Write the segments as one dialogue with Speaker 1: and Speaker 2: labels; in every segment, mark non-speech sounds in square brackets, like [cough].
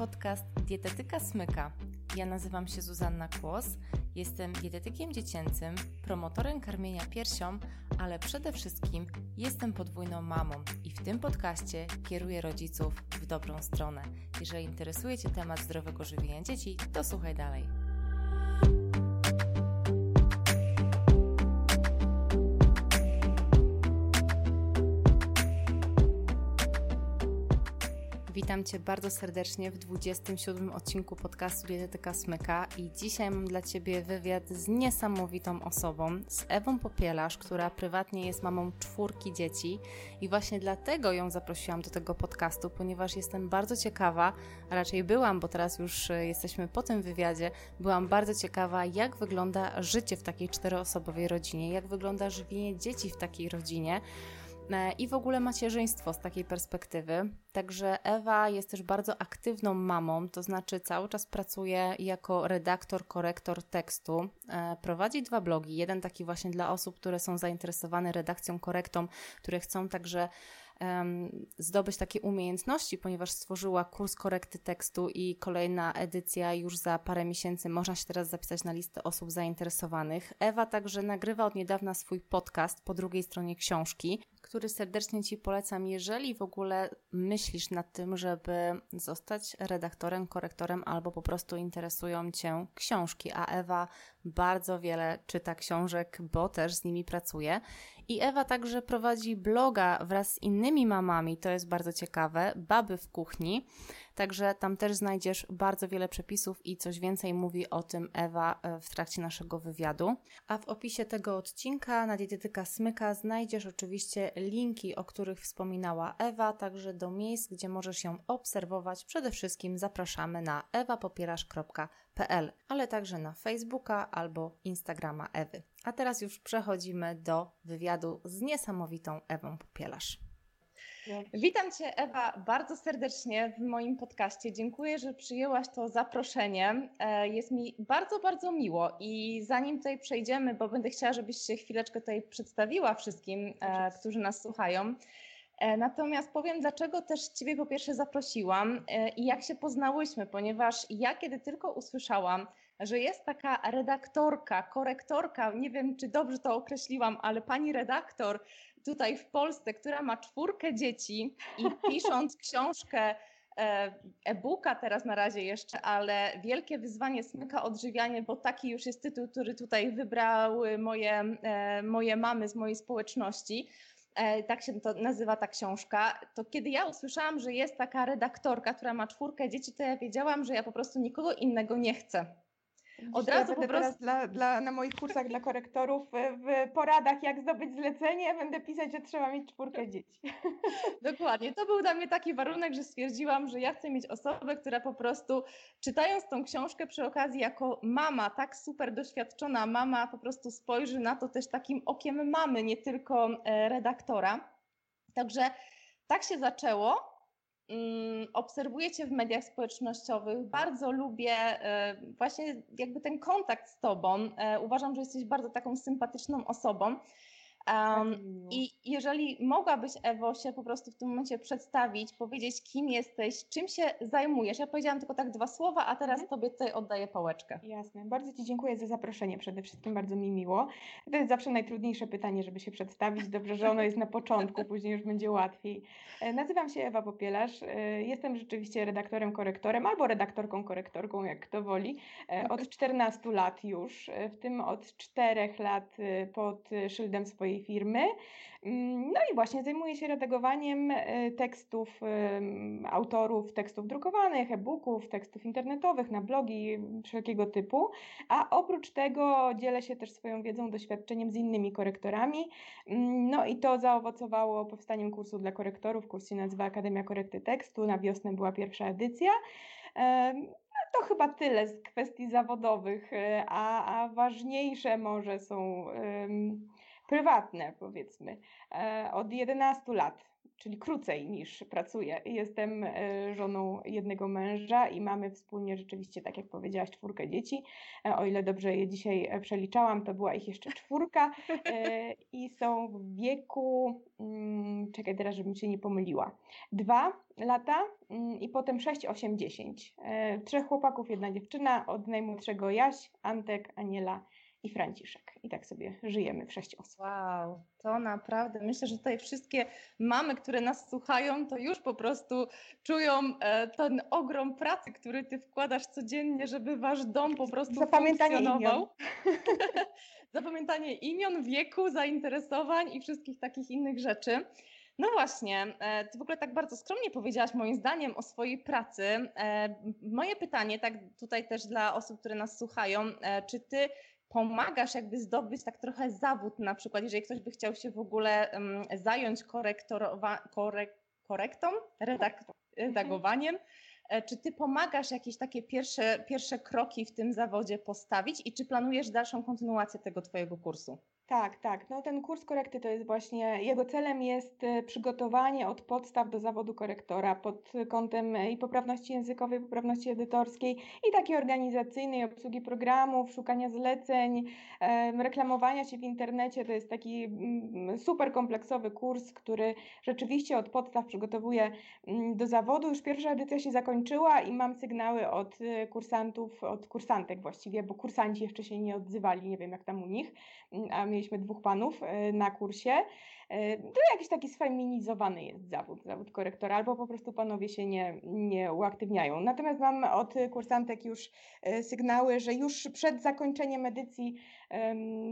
Speaker 1: podcast Dietetyka Smyka. Ja nazywam się Zuzanna Kłos, jestem dietetykiem dziecięcym, promotorem karmienia piersią, ale przede wszystkim jestem podwójną mamą i w tym podcaście kieruję rodziców w dobrą stronę. Jeżeli interesuje Cię temat zdrowego żywienia dzieci, to słuchaj dalej. Witam Cię bardzo serdecznie w 27 odcinku podcastu Dietetyka Smyka i dzisiaj mam dla Ciebie wywiad z niesamowitą osobą, z Ewą Popielasz, która prywatnie jest mamą czwórki dzieci i właśnie dlatego ją zaprosiłam do tego podcastu, ponieważ jestem bardzo ciekawa, a raczej byłam, bo teraz już e, jesteśmy po tym wywiadzie, byłam bardzo ciekawa, jak wygląda życie w takiej czteroosobowej rodzinie, jak wygląda żywienie dzieci w takiej rodzinie, i w ogóle macierzyństwo z takiej perspektywy. Także Ewa jest też bardzo aktywną mamą, to znaczy cały czas pracuje jako redaktor, korektor tekstu. E, prowadzi dwa blogi. Jeden taki właśnie dla osób, które są zainteresowane redakcją, korektą, które chcą także zdobyć takie umiejętności, ponieważ stworzyła kurs korekty tekstu i kolejna edycja już za parę miesięcy. Można się teraz zapisać na listę osób zainteresowanych. Ewa także nagrywa od niedawna swój podcast po drugiej stronie książki, który serdecznie Ci polecam, jeżeli w ogóle myślisz nad tym, żeby zostać redaktorem, korektorem albo po prostu interesują Cię książki, a Ewa bardzo wiele czyta książek, bo też z nimi pracuje. I Ewa także prowadzi bloga wraz z innymi mamami, to jest bardzo ciekawe, Baby w kuchni. Także tam też znajdziesz bardzo wiele przepisów i coś więcej mówi o tym Ewa e, w trakcie naszego wywiadu. A w opisie tego odcinka na Dietetyka Smyka znajdziesz oczywiście linki, o których wspominała Ewa, także do miejsc, gdzie możesz ją obserwować. Przede wszystkim zapraszamy na ewapopierasz.pl, ale także na Facebooka albo Instagrama Ewy. A teraz już przechodzimy do wywiadu z niesamowitą Ewą Popielasz. Witam Cię, Ewa, bardzo serdecznie w moim podcaście. Dziękuję, że przyjęłaś to zaproszenie. E, jest mi bardzo, bardzo miło i zanim tutaj przejdziemy, bo będę chciała, żebyś się chwileczkę tutaj przedstawiła wszystkim, e, którzy nas słuchają. E, natomiast powiem, dlaczego też Ciebie po pierwsze zaprosiłam i jak się poznałyśmy, ponieważ ja kiedy tylko usłyszałam, że jest taka redaktorka, korektorka, nie wiem czy dobrze to określiłam, ale pani redaktor tutaj w Polsce, która ma czwórkę dzieci i [laughs] pisząc książkę e, e-booka teraz na razie jeszcze, ale wielkie wyzwanie smyka odżywianie, bo taki już jest tytuł, który tutaj wybrały moje, e, moje mamy z mojej społeczności. E, tak się to nazywa ta książka. To kiedy ja usłyszałam, że jest taka redaktorka, która ma czwórkę dzieci, to ja wiedziałam, że ja po prostu nikogo innego nie chcę
Speaker 2: od razu ja po prostu... Dla, dla, na moich kursach dla korektorów w poradach, jak zdobyć zlecenie, będę pisać, że trzeba mieć czwórkę dzieci. [laughs]
Speaker 1: Dokładnie. To był dla mnie taki warunek, że stwierdziłam, że ja chcę mieć osobę, która po prostu czytając tą książkę przy okazji jako mama, tak super doświadczona mama, po prostu spojrzy na to też takim okiem mamy, nie tylko e, redaktora. Także tak się zaczęło. Mm, obserwuję Cię w mediach społecznościowych, bardzo lubię e, właśnie jakby ten kontakt z Tobą. E, uważam, że jesteś bardzo taką sympatyczną osobą. Um, I jeżeli mogłabyś, Ewo, się po prostu w tym momencie przedstawić, powiedzieć, kim jesteś, czym się zajmujesz. Ja powiedziałam tylko tak dwa słowa, a teraz mhm. Tobie tutaj oddaję pałeczkę.
Speaker 2: Jasne. Bardzo Ci dziękuję za zaproszenie. Przede wszystkim bardzo mi miło. To jest zawsze najtrudniejsze pytanie, żeby się przedstawić. Dobrze, że ono jest na początku, później już będzie łatwiej. E, nazywam się Ewa Popielarz. E, jestem rzeczywiście redaktorem, korektorem albo redaktorką, korektorką, jak kto woli. E, od 14 lat już, w tym od 4 lat pod szyldem swojej firmy. Mm, no i właśnie zajmuję się redagowaniem e, tekstów autorów, tekstów drukowanych, e-booków, tekstów internetowych, na blogi wszelkiego typu, a oprócz tego dzielę się też swoją wiedzą, doświadczeniem z innymi korektorami. Mm, no i to zaowocowało powstaniem kursu dla korektorów. Kurs się nazywa Akademia Korekty Tekstu. Na wiosnę była pierwsza edycja. No to chyba tyle z kwestii zawodowych, e, a, a ważniejsze może są prywatne, powiedzmy, e, od 11 lat czyli krócej niż pracuję. Jestem e, żoną jednego męża i mamy wspólnie rzeczywiście, tak jak powiedziałaś, czwórkę dzieci. E, o ile dobrze je dzisiaj przeliczałam, to była ich jeszcze czwórka [laughs] i są w wieku, mm, czekaj teraz, żebym się nie pomyliła, dwa lata mm, i potem 6, 8, 10. Trzech chłopaków, jedna dziewczyna, od najmłodszego Jaś, Antek, Aniela i Franciszek. I tak sobie żyjemy w sześć osób.
Speaker 1: Wow, to naprawdę myślę, że tutaj wszystkie mamy, które nas słuchają, to już po prostu czują e, ten ogrom pracy, który ty wkładasz codziennie, żeby wasz dom po prostu Zapamiętanie funkcjonował. Imion. [laughs] Zapamiętanie imion, wieku, zainteresowań i wszystkich takich innych rzeczy. No właśnie, e, ty w ogóle tak bardzo skromnie powiedziałaś moim zdaniem o swojej pracy. E, moje pytanie, tak tutaj też dla osób, które nas słuchają, czy ty pomagasz jakby zdobyć tak trochę zawód, na przykład jeżeli ktoś by chciał się w ogóle um, zająć korektorowa- korek- korektą, redak- redagowaniem, e, czy ty pomagasz jakieś takie pierwsze, pierwsze kroki w tym zawodzie postawić i czy planujesz dalszą kontynuację tego twojego kursu?
Speaker 2: Tak, tak. No ten kurs korekty to jest właśnie, jego celem jest e, przygotowanie od podstaw do zawodu korektora pod kątem e, i poprawności językowej, poprawności edytorskiej i takiej organizacyjnej, obsługi programów, szukania zleceń, reklamowania się w internecie. To jest taki mm, super kompleksowy kurs, który rzeczywiście od podstaw przygotowuje mm, do zawodu. Już pierwsza edycja się zakończyła i mam sygnały od e, kursantów, od kursantek właściwie, bo kursanci jeszcze się nie odzywali, nie wiem jak tam u nich, mm, a mieliśmy dwóch panów e, na kursie. E, to jakiś taki sfeminizowany jest zawód, zawód korektora, albo po prostu panowie się nie, nie uaktywniają. Natomiast mam od kursantek już e, sygnały, że już przed zakończeniem edycji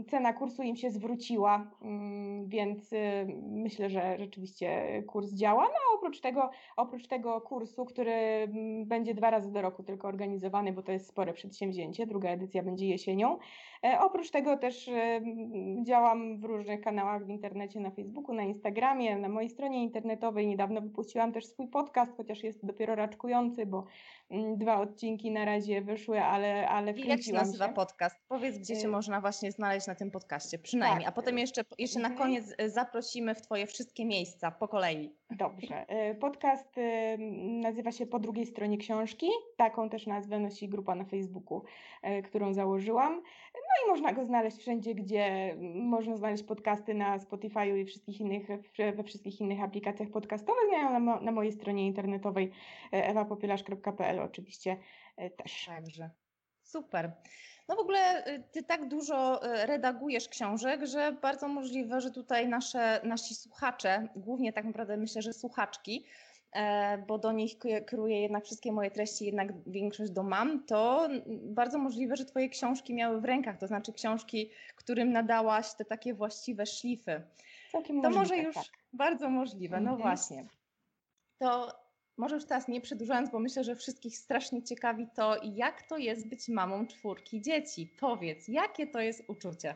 Speaker 2: cena kursu im się zwróciła, mm, więc myślę, że rzeczywiście kurs działa. No a oprócz tego, oprócz tego kursu, który mm, będzie dwa razy do roku tylko organizowany, bo to jest spore przedsięwzięcie, druga edycja będzie jesienią. Oprócz tego też działam w różnych kanałach w internecie, na Facebooku, na Instagramie, na mojej stronie internetowej. Niedawno wypuściłam też swój podcast, chociaż jest dopiero raczkujący, bo dwa odcinki na razie wyszły, ale, ale
Speaker 1: I jak się nazywa się. podcast? Powiedz, gdzie cię y można właśnie znaleźć na tym podcaście, przynajmniej. Tak. A potem jeszcze, jeszcze na mhm. koniec y, zaprosimy w Twoje wszystkie miejsca po kolei.
Speaker 2: Dobrze. Y, podcast nazywa się Po drugiej stronie książki. Taką też nazwę nosi grupa na Facebooku, którą założyłam. No i można go znaleźć wszędzie, gdzie można znaleźć podcasty na Spotify i wszystkich innych, we wszystkich innych aplikacjach podcastowych. Ja na, na mojej stronie internetowej e, oczywiście e, też.
Speaker 1: Także. Super. No w ogóle y, ty tak dużo y, redagujesz książek, że bardzo możliwe, że tutaj nasze, nasi słuchacze, głównie tak naprawdę myślę, że słuchaczki, E, bo do nich kieruję jednak wszystkie moje treści, jednak większość do mam, to bardzo możliwe, że Twoje książki miały w rękach, to znaczy książki, którym nadałaś te takie właściwe szlify.
Speaker 2: Całkiem
Speaker 1: to
Speaker 2: możliwe,
Speaker 1: może już
Speaker 2: tak.
Speaker 1: bardzo możliwe, no mhm. właśnie. To może już teraz nie przedłużając, bo myślę, że wszystkich strasznie ciekawi to, jak to jest być mamą czwórki dzieci. Powiedz, jakie to jest uczucie?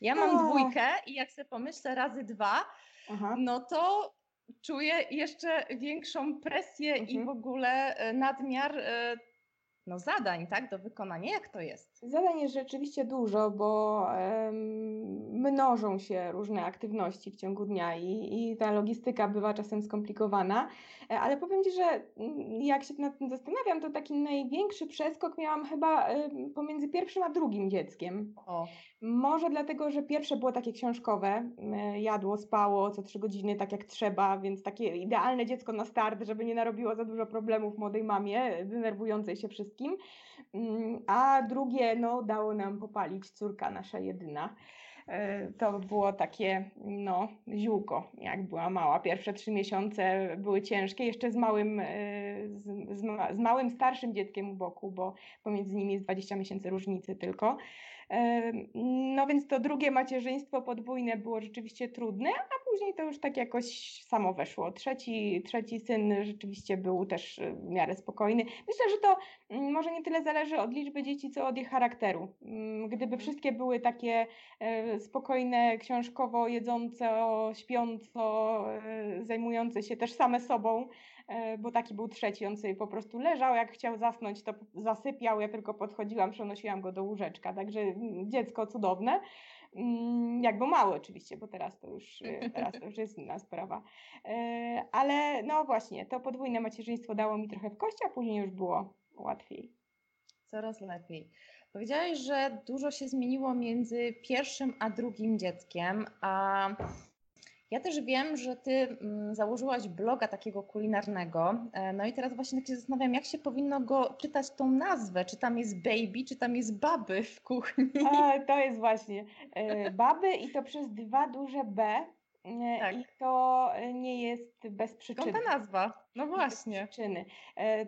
Speaker 1: Ja mam o. dwójkę i jak sobie pomyślę razy dwa, Aha. no to czuję jeszcze większą presję mhm. i w ogóle e, nadmiar e, no, zadań tak, do wykonania. Jak to jest?
Speaker 2: Zadań jest rzeczywiście dużo, bo um, mnożą się różne aktywności w ciągu dnia i, i ta logistyka bywa czasem skomplikowana, e, ale powiem Ci, że mm, jak się nad tym zastanawiam, to taki największy przeskok miałam chyba pomiędzy pierwszym a drugim dzieckiem. O. Może dlatego, że pierwsze było takie książkowe, jadło, spało co trzy godziny tak jak trzeba, więc takie idealne dziecko na start, żeby nie narobiło za dużo problemów młodej mamie, denerwującej się wszystkim. Mm, a drugie, no, dało nam popalić córka nasza jedyna. E, to było takie, no, ziółko, jak była mała. Pierwsze trzy miesiące były ciężkie, jeszcze z małym, e, z, z, z małym starszym dzieckiem u boku, bo pomiędzy nimi jest 20 miesięcy różnicy tylko. No więc to drugie macierzyństwo podwójne było rzeczywiście trudne, a później to już tak jakoś samo weszło. Trzeci, trzeci syn rzeczywiście był też e, w miarę spokojny. Myślę, że to mm, może nie tyle zależy od liczby dzieci, co od ich charakteru. Mm, gdyby mhm. wszystkie były takie e, spokojne, książkowo jedząco, śpiąco, e, zajmujące się też same sobą, bo taki był trzeci, on sobie po prostu leżał, jak chciał zasnąć, to zasypiał, ja tylko podchodziłam, przenosiłam go do łóżeczka, także mm, dziecko cudowne. Mm, jakby mały oczywiście, bo teraz to już, e, teraz to już jest inna sprawa. E, ale no właśnie, to podwójne macierzyństwo dało mi trochę w kości, a później już było łatwiej.
Speaker 1: Coraz lepiej. Powiedziałaś, że dużo się zmieniło między pierwszym a drugim dzieckiem, a ja też wiem, że ty mm, założyłaś bloga takiego kulinarnego. E, no i teraz właśnie tak się zastanawiam, jak się powinno go czytać tą nazwę. Czy tam jest baby, czy tam jest baby w kuchni?
Speaker 2: A, to jest właśnie e, baby i to przez dwa duże B. E, tak. I to nie jest bez przyczyny.
Speaker 1: Skąd ta nazwa? No właśnie.
Speaker 2: Przyczyny.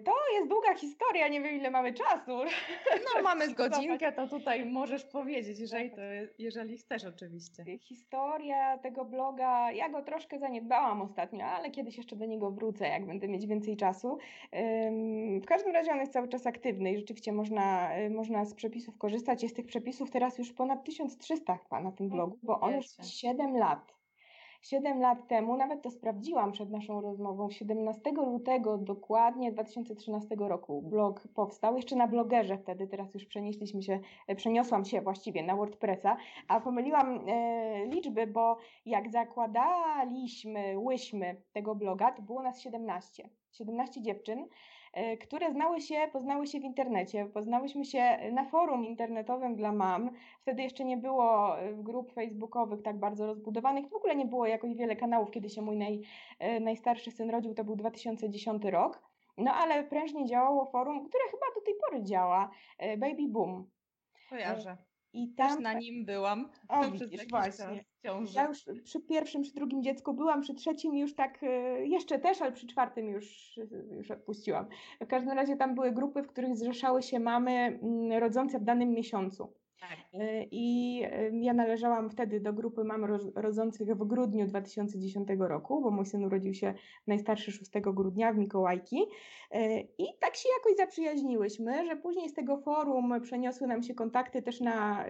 Speaker 2: To jest długa historia, nie wiem ile mamy czasu. [laughs]
Speaker 1: No mamy z godzinkę, to tutaj możesz powiedzieć, jeżeli, to, jeżeli chcesz oczywiście.
Speaker 2: Historia tego bloga, ja go troszkę zaniedbałam ostatnio, ale kiedyś jeszcze do niego wrócę, jak będę mieć więcej czasu. W każdym razie on jest cały czas aktywny i rzeczywiście można, y, można z przepisów korzystać. Jest tych przepisów teraz już ponad 1300 na tym blogu, bo on już 7 lat. 7 lat temu, nawet to sprawdziłam przed naszą rozmową, 17 lutego dokładnie 2013 roku blog powstał, jeszcze na blogerze wtedy, teraz już przenieśliśmy się, e, przeniosłam się właściwie na WordPressa, a pomyliłam e, liczby, bo jak zakładaliśmy, łyśmy tego bloga, to było nas 17. 17 dziewczyn, które znały się, poznały się w internecie. Poznałyśmy się na forum internetowym dla mam. Wtedy jeszcze nie było e, grup facebookowych tak bardzo rozbudowanych. W ogóle nie było jakoś wiele kanałów, kiedy się mój naj, e, najstarszy syn rodził, to był 2010 rok. No ale prężnie działało forum, które chyba do tej pory działa, Baby Boom.
Speaker 1: Kojarzę. I tam Też na nim byłam.
Speaker 2: O, widzisz, właśnie. Ja już przy pierwszym, przy drugim dziecku byłam, przy trzecim już tak, e, jeszcze też, ale przy czwartym już, już odpuściłam. W każdym razie tam były grupy, w których zrzeszały się mamy mm, rodzące w danym miesiącu. Tak. E, I ja należałam wtedy do grupy mam rodzących w grudniu 2010 roku, bo mój syn urodził się najstarszy 6 grudnia w Mikołajki. E, I tak się jakoś zaprzyjaźniłyśmy, że później z tego forum przeniosły nam się kontakty też na,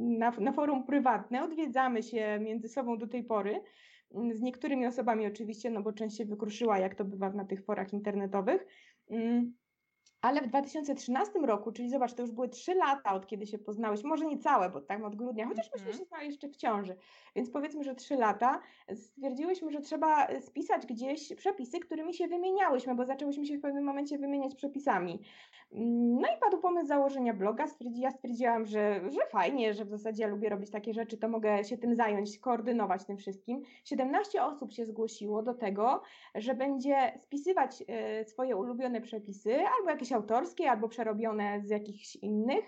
Speaker 2: na, na forum prywatne. Odwiedzamy się między sobą do tej pory. Mm, z niektórymi osobami oczywiście, no bo część się wykruszyła, jak to bywa na tych forach internetowych. Ale w 2013 roku, czyli zobacz, to już były trzy lata od kiedy się poznałeś, może nie całe, bo tak od grudnia, chociaż myśmy mhm. się znali jeszcze w ciąży, więc powiedzmy, że trzy lata, stwierdziłyśmy, że trzeba spisać gdzieś przepisy, którymi się wymieniałyśmy, bo zaczęłyśmy się w pewnym momencie wymieniać przepisami. No i padł pomysł założenia bloga. Stwierdzi, ja stwierdziłam, że, że fajnie, że w zasadzie ja lubię robić takie rzeczy, to mogę się tym zająć, koordynować tym wszystkim. 17 osób się zgłosiło do tego, że będzie spisywać y, swoje ulubione przepisy, albo jakieś autorskie, albo przerobione z jakichś innych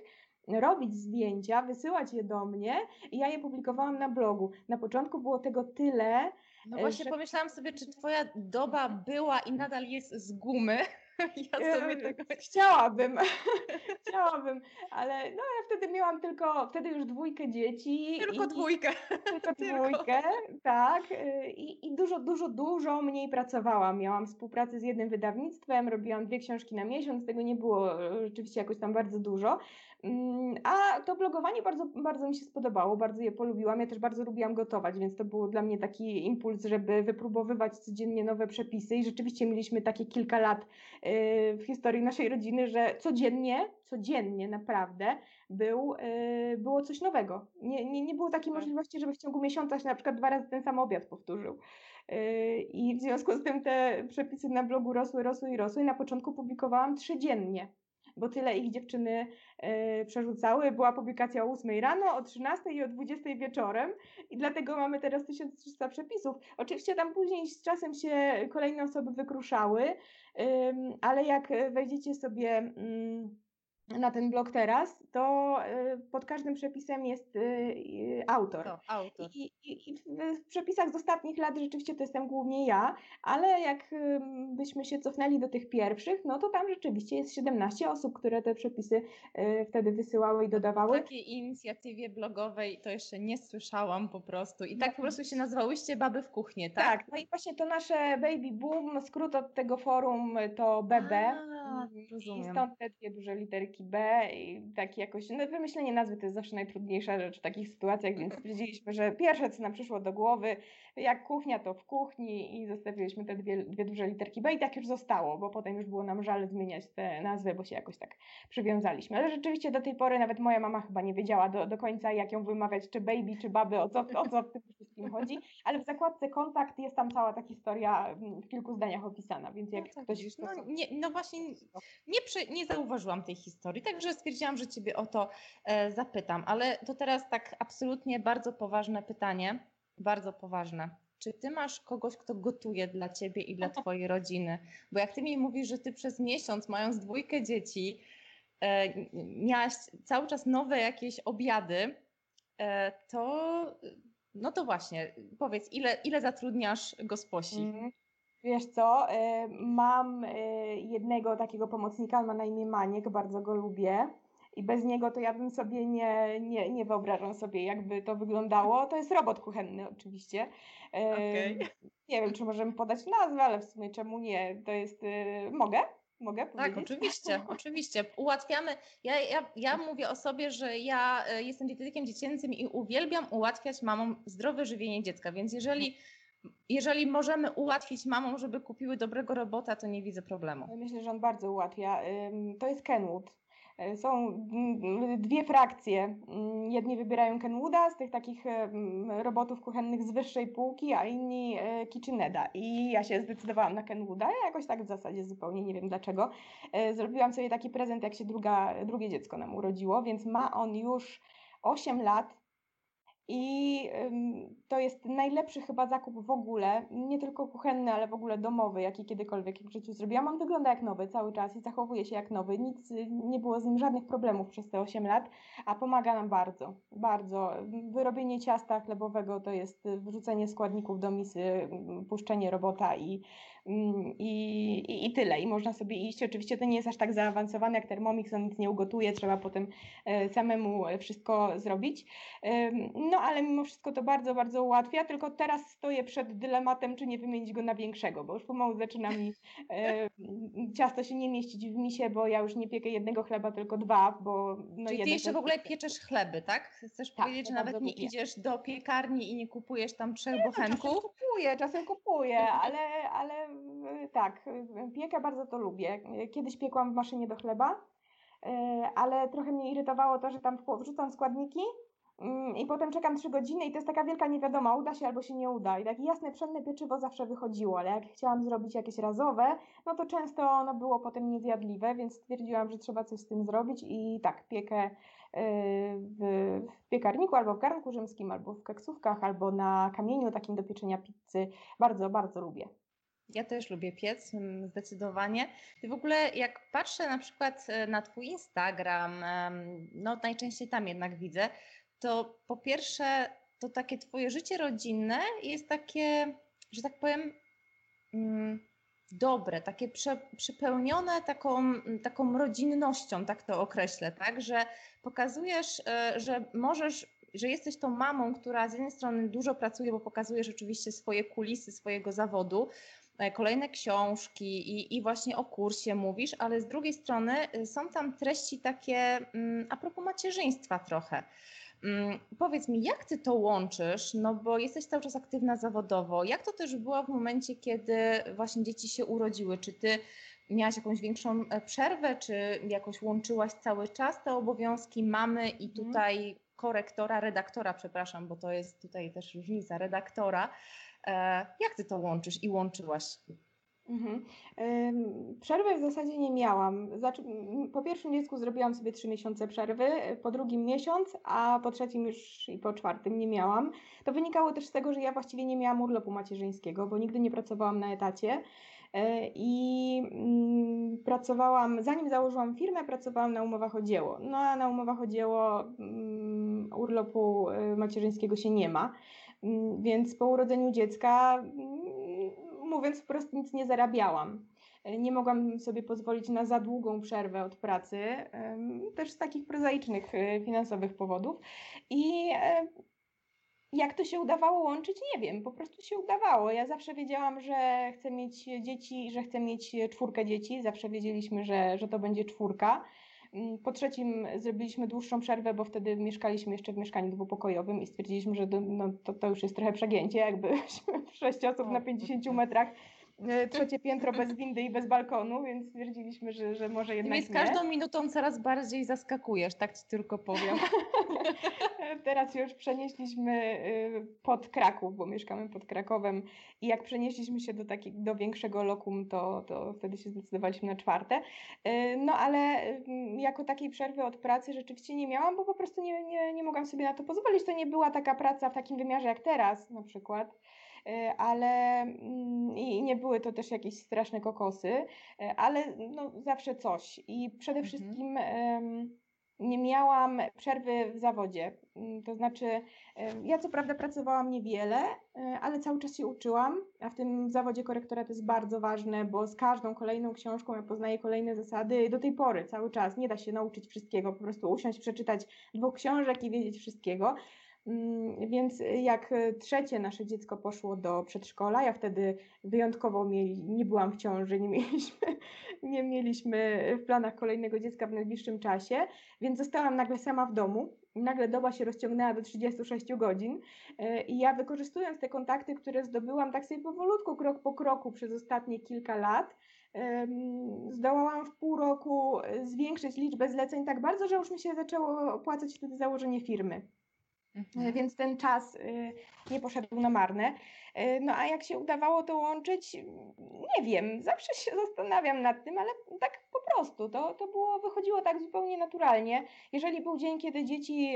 Speaker 2: robić zdjęcia, wysyłać je do mnie i ja je publikowałam na blogu. Na początku było tego tyle.
Speaker 1: No właśnie że... pomyślałam sobie, czy twoja doba była i nadal jest z gumy, [laughs]
Speaker 2: Ja sobie tego chciałabym, [laughs] [laughs] chciałabym, ale no ja wtedy miałam tylko, wtedy już dwójkę dzieci.
Speaker 1: Tylko i, dwójkę.
Speaker 2: Tylko dwójkę, tak. Y, I, I dużo, dużo, dużo mniej pracowałam. Miałam współpracę z jednym wydawnictwem, robiłam dwie książki na miesiąc, tego nie było y, rzeczywiście jakoś tam bardzo dużo. Mm, a to blogowanie bardzo, bardzo mi się spodobało, bardzo je polubiłam. Ja też bardzo lubiłam gotować, więc to był dla mnie taki impuls, żeby wypróbowywać codziennie nowe przepisy. I rzeczywiście mieliśmy takie kilka lat y, w historii naszej rodziny, że codziennie, codziennie naprawdę był, y, było coś nowego. Nie, nie, nie było takiej możliwości, żeby w ciągu miesiąca się na przykład dwa razy ten sam obiad powtórzył. Y, I w związku z tym te przepisy na blogu rosły, rosły i rosły. I na początku publikowałam trzy dziennie bo tyle ich dziewczyny y, przerzucały. Była publikacja o 8 rano, o 13 i o 20 wieczorem i dlatego mamy teraz 1300 przepisów. Oczywiście tam później z czasem się kolejne osoby wykruszały, y, ale jak wejdziecie sobie... Y, na ten blog teraz, to y, pod każdym przepisem jest y, y, autor. To,
Speaker 1: autor.
Speaker 2: I, i, w przepisach z ostatnich lat rzeczywiście to jestem głównie ja, ale jak byśmy się cofnęli do tych pierwszych, no to tam rzeczywiście jest 17 osób, które te przepisy wtedy wysyłały i dodawały.
Speaker 1: O takiej inicjatywie blogowej to jeszcze nie słyszałam po prostu. I tak po mhm. prostu się nazywałyście Baby w kuchni, tak?
Speaker 2: Tak, no i właśnie to nasze Baby Boom, skrót od tego forum to BB.
Speaker 1: A,
Speaker 2: I stąd te dwie duże literki literki B i tak jakoś, no wymyślenie nazwy to jest zawsze najtrudniejsza rzecz w takich sytuacjach, więc [clears throat] stwierdziliśmy, że pierwsze co nam przyszło do głowy, jak kuchnia to w kuchni i zostawiliśmy te dwie, dwie duże literki B i tak już zostało, bo potem już było nam żal zmieniać te nazwy, bo się jakoś tak przywiązaliśmy. Ale rzeczywiście do tej pory nawet moja mama chyba nie wiedziała do, do końca jak ją wymawiać, czy baby, czy baby, o co, o co w tym wszystkim chodzi, ale w zakładce kontakt jest tam cała ta historia mm, w kilku zdaniach opisana, więc jak
Speaker 1: no, tak,
Speaker 2: ktoś...
Speaker 1: No, nie, no właśnie nie, nie zauważyłam tej historii, także stwierdziłam, że Ciebie o to e, zapytam, ale to teraz tak absolutnie bardzo poważne pytanie, bardzo poważne. Czy ty masz kogoś, kto gotuje dla ciebie i dla twojej rodziny? Bo jak ty mi mówisz, że ty przez miesiąc, mając dwójkę dzieci, e, miałaś cały czas nowe jakieś obiady, e, to no to właśnie, powiedz, ile, ile zatrudniasz gosposi? Mm.
Speaker 2: Wiesz co, e, mam jednego takiego pomocnika, on ma na imię Maniek, bardzo go lubię i bez niego to ja bym sobie nie, nie, nie wyobrażam sobie, jakby to wyglądało. To jest robot kuchenny oczywiście. Okay. Nie wiem, czy możemy podać nazwę, ale w sumie czemu nie? To jest, y, mogę? Mogę tak,
Speaker 1: powiedzieć? Tak, oczywiście, [laughs] oczywiście. Ułatwiamy. Ja, ja, ja mówię o sobie, że ja y, jestem dietetykiem dziecięcym i uwielbiam ułatwiać mamom zdrowe żywienie dziecka, więc jeżeli jeżeli możemy ułatwić mamom, żeby kupiły dobrego robota, to nie widzę problemu.
Speaker 2: Myślę, że on bardzo ułatwia. To jest Kenwood. E, są mm, dwie frakcje. Mm, jedni wybierają Kenwooda z tych takich robotów kuchennych z wyższej półki, a inni e, KitchenAida. I ja się zdecydowałam na Kenwooda. Ja jakoś tak w zasadzie zupełnie nie wiem dlaczego. Zrobiłam sobie taki prezent, jak się druga, drugie dziecko nam urodziło, więc ma on już 8 lat i to jest najlepszy chyba zakup w ogóle, nie tylko kuchenny, ale w ogóle domowy, jaki kiedykolwiek w życiu zrobiłam. On wygląda jak nowy cały czas i zachowuje się jak nowy. Nic, nie było z nim żadnych problemów przez te 8 lat, a pomaga nam bardzo, bardzo. Wyrobienie ciasta chlebowego to jest wrzucenie składników do misy, puszczenie robota i Mm, I, i, i, tyle. I można sobie iść. Oczywiście to nie jest aż tak zaawansowane jak Thermomix, on nic nie ugotuje, trzeba potem e, samemu wszystko zrobić. No ale mimo wszystko to bardzo, bardzo ułatwia, tylko teraz stoję przed dylematem, czy nie wymienić go na większego, bo już pomału zaczyna mi [laughs] ciasto się nie mieścić w misie, bo ja już nie piekę jednego chleba, tylko dwa, bo...
Speaker 1: No Czyli ty jeszcze w ogóle pieczesz chleby, tak? Chcesz tak, powiedzieć, że nawet nie lubię. idziesz do piekarni i nie kupujesz tam trzech nie, bochenków? No,
Speaker 2: czasem kupuję, czasem kupuję, [laughs] ale, ale tak, piekę bardzo to lubię. Kiedyś piekłam w maszynie do chleba, e, ale trochę mnie irytowało to, że tam wrzucam składniki i potem czekam trzy godziny i to jest taka wielka niewiadoma, uda się albo się nie uda. I takie jasne, pszenne pieczywo zawsze wychodziło, ale jak chciałam zrobić jakieś razowe, no to często ono było potem niezjadliwe, więc stwierdziłam, że trzeba coś z tym zrobić i tak, piekę e, w piekarniku albo w garnku rzymskim, albo w keksówkach, albo na kamieniu takim do pieczenia pizzy. Bardzo, bardzo lubię.
Speaker 1: Ja też lubię piec, mm, zdecydowanie. W ogóle jak patrzę na przykład e, na Twój Instagram, no najczęściej tam jednak widzę, to po pierwsze to takie Twoje życie rodzinne jest takie, że tak powiem, mm, dobre, takie prze, przepełnione taką, taką rodzinnością, tak to określę, tak, że pokazujesz, e, że możesz że jesteś tą mamą, która z jednej strony dużo pracuje, bo pokazujesz oczywiście swoje kulisy swojego zawodu, E, kolejne książki i, i właśnie o kursie mówisz, ale z drugiej strony y, są tam treści takie mm, a propos macierzyństwa trochę. Mm, powiedz mi, jak ty to łączysz? No bo jesteś cały czas aktywna zawodowo. Jak to też było w momencie, kiedy właśnie dzieci się urodziły? Czy ty miałaś jakąś większą e, przerwę, czy jakoś łączyłaś cały czas te obowiązki mamy i mhm. tutaj korektora, redaktora, przepraszam, bo to jest tutaj też różnica, redaktora. E, jak ty to łączysz i łączyłaś? Mhm.
Speaker 2: Przerwy w zasadzie nie miałam. Po pierwszym dziecku zrobiłam sobie trzy miesiące przerwy, po drugim miesiąc, a po trzecim już i po czwartym nie miałam. To wynikało też z tego, że ja właściwie nie miałam urlopu macierzyńskiego, bo nigdy nie pracowałam na etacie. E, I mm, pracowałam, zanim założyłam firmę, pracowałam na umowach o dzieło. No a na umowach o dzieło mm, urlopu e, macierzyńskiego się nie ma. Mm, więc po urodzeniu dziecka, mówiąc po prostu, nic nie zarabiałam. Nie mogłam sobie pozwolić na za długą przerwę od pracy, też z takich prozaicznych e, finansowych powodów. I e, jak to się udawało łączyć, nie wiem, po prostu się udawało. Ja zawsze wiedziałam, że chcę mieć dzieci, że chcę mieć czwórkę dzieci, zawsze wiedzieliśmy, że, że to będzie czwórka. Mm, po trzecim zrobiliśmy dłuższą przerwę, bo wtedy mieszkaliśmy jeszcze w mieszkaniu dwupokojowym i stwierdziliśmy, że no, to, to już jest trochę przegięcie, jakby [laughs] sześć osób na 50 metrach. E, trzecie piętro bez windy i bez balkonu, więc stwierdziliśmy, że, że może jednak
Speaker 1: I z każdą minutą coraz bardziej zaskakujesz, tak ci tylko powiem. [laughs]
Speaker 2: Teraz już przenieśliśmy y, pod Kraków, bo mieszkamy pod Krakowem i jak przenieśliśmy się do, taki, do większego lokum, to, to wtedy się zdecydowaliśmy na czwarte. Y, no ale y, jako takiej przerwy od pracy rzeczywiście nie miałam, bo po prostu nie, nie, nie mogłam sobie na to pozwolić. To nie była taka praca w takim wymiarze jak teraz na przykład E, ale mm, i nie były to też jakieś straszne kokosy, e, ale no, zawsze coś. I przede mhm. wszystkim nie miałam przerwy w zawodzie. Mm, to znaczy, ja co prawda pracowałam niewiele, e, ale cały czas się uczyłam, a w tym zawodzie korektora to jest bardzo ważne, bo z każdą kolejną książką ja poznaję kolejne zasady do tej pory, cały czas. Nie da się nauczyć wszystkiego, po prostu usiąść, przeczytać dwóch książek i wiedzieć wszystkiego. Mm, więc jak trzecie nasze dziecko poszło do przedszkola, ja wtedy wyjątkowo mieli, nie byłam w ciąży, nie [laughs] mieliśmy, nie mieliśmy w planach kolejnego dziecka w najbliższym czasie, więc zostałam nagle sama w domu. Nagle doba się rozciągnęła do 36 godzin i ja wykorzystując te kontakty, które zdobyłam tak sobie powolutku, krok po kroku przez ostatnie kilka lat, zdołałam w pół roku zwiększyć liczbę zleceń tak bardzo, że już mi się zaczęło opłacać wtedy założenie firmy. Mhm. Więc ten czas y, nie poszedł na marne. Y, no a jak się udawało to łączyć, nie wiem, zawsze się zastanawiam nad tym, ale tak po prostu to, to było, wychodziło tak zupełnie naturalnie. Jeżeli był dzień, kiedy dzieci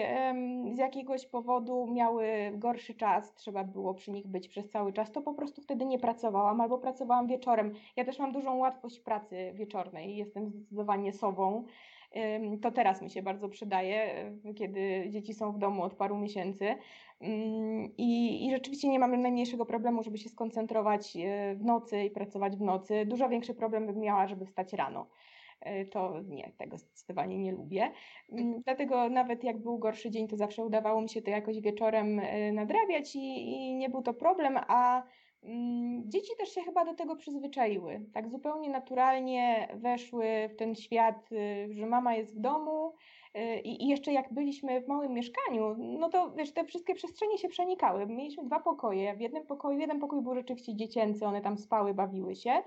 Speaker 2: z jakiegoś powodu miały gorszy czas, trzeba było przy nich być przez cały czas, to po prostu wtedy nie pracowałam albo pracowałam wieczorem. Ja też mam dużą łatwość pracy wieczornej, jestem zdecydowanie sobą to teraz mi się bardzo przydaje, kiedy dzieci są w domu od paru miesięcy. I, I rzeczywiście nie mamy najmniejszego problemu, żeby się skoncentrować e, w nocy i pracować w nocy. Dużo większy problem bym miała, żeby wstać rano e, to nie, tego zdecydowanie nie lubię. Dlatego nawet jak był gorszy dzień, to zawsze udawało mi się to jakoś wieczorem nadrabiać i, i nie był to problem, a dzieci też się chyba do tego przyzwyczaiły. Tak zupełnie naturalnie weszły w ten świat, y, że mama jest w domu. Y, I jeszcze jak byliśmy w małym mieszkaniu, no to wiesz, te wszystkie przestrzenie się przenikały. Mieliśmy dwa pokoje. W jednym pokoju, jeden pokój był rzeczywiście dziecięcy, one tam spały, bawiły się.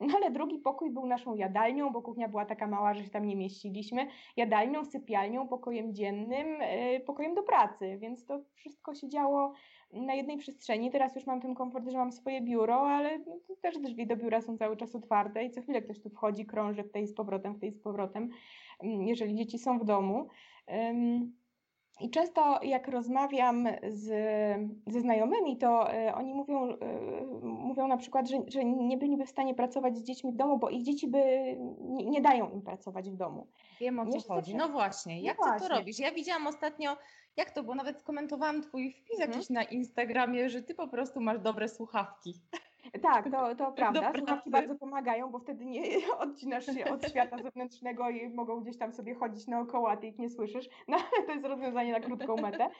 Speaker 2: No ale drugi pokój był naszą jadalnią, bo kuchnia była taka mała, że się tam nie mieściliśmy. Jadalnią, sypialnią, pokojem dziennym, y, pokojem do pracy, więc to wszystko się działo na jednej przestrzeni. Teraz już mam ten komfort, że mam swoje biuro, ale no, też drzwi do biura są cały czas otwarte i co chwilę ktoś tu wchodzi, krąży w tej z powrotem, w tej z powrotem, mm, jeżeli dzieci są w domu. I często jak rozmawiam z, ze znajomymi, to y, oni mówią, y, mówią na przykład, że, że nie byliby w stanie pracować z dziećmi w domu, bo ich dzieci by nie, nie dają im pracować w domu.
Speaker 1: Wiem o co chodzi. No właśnie, jak no ty to robisz? Ja widziałam ostatnio jak to było? Nawet skomentowałam twój wpis mhm. jakiś na Instagramie, że ty po prostu masz dobre słuchawki.
Speaker 2: Tak, to, to [laughs] prawda. Słuchawki bardzo pomagają, bo wtedy nie [laughs] odcinasz się od świata [laughs] zewnętrznego i mogą gdzieś tam sobie chodzić naokoło, a ty ich nie słyszysz. No ale to jest rozwiązanie na krótką metę.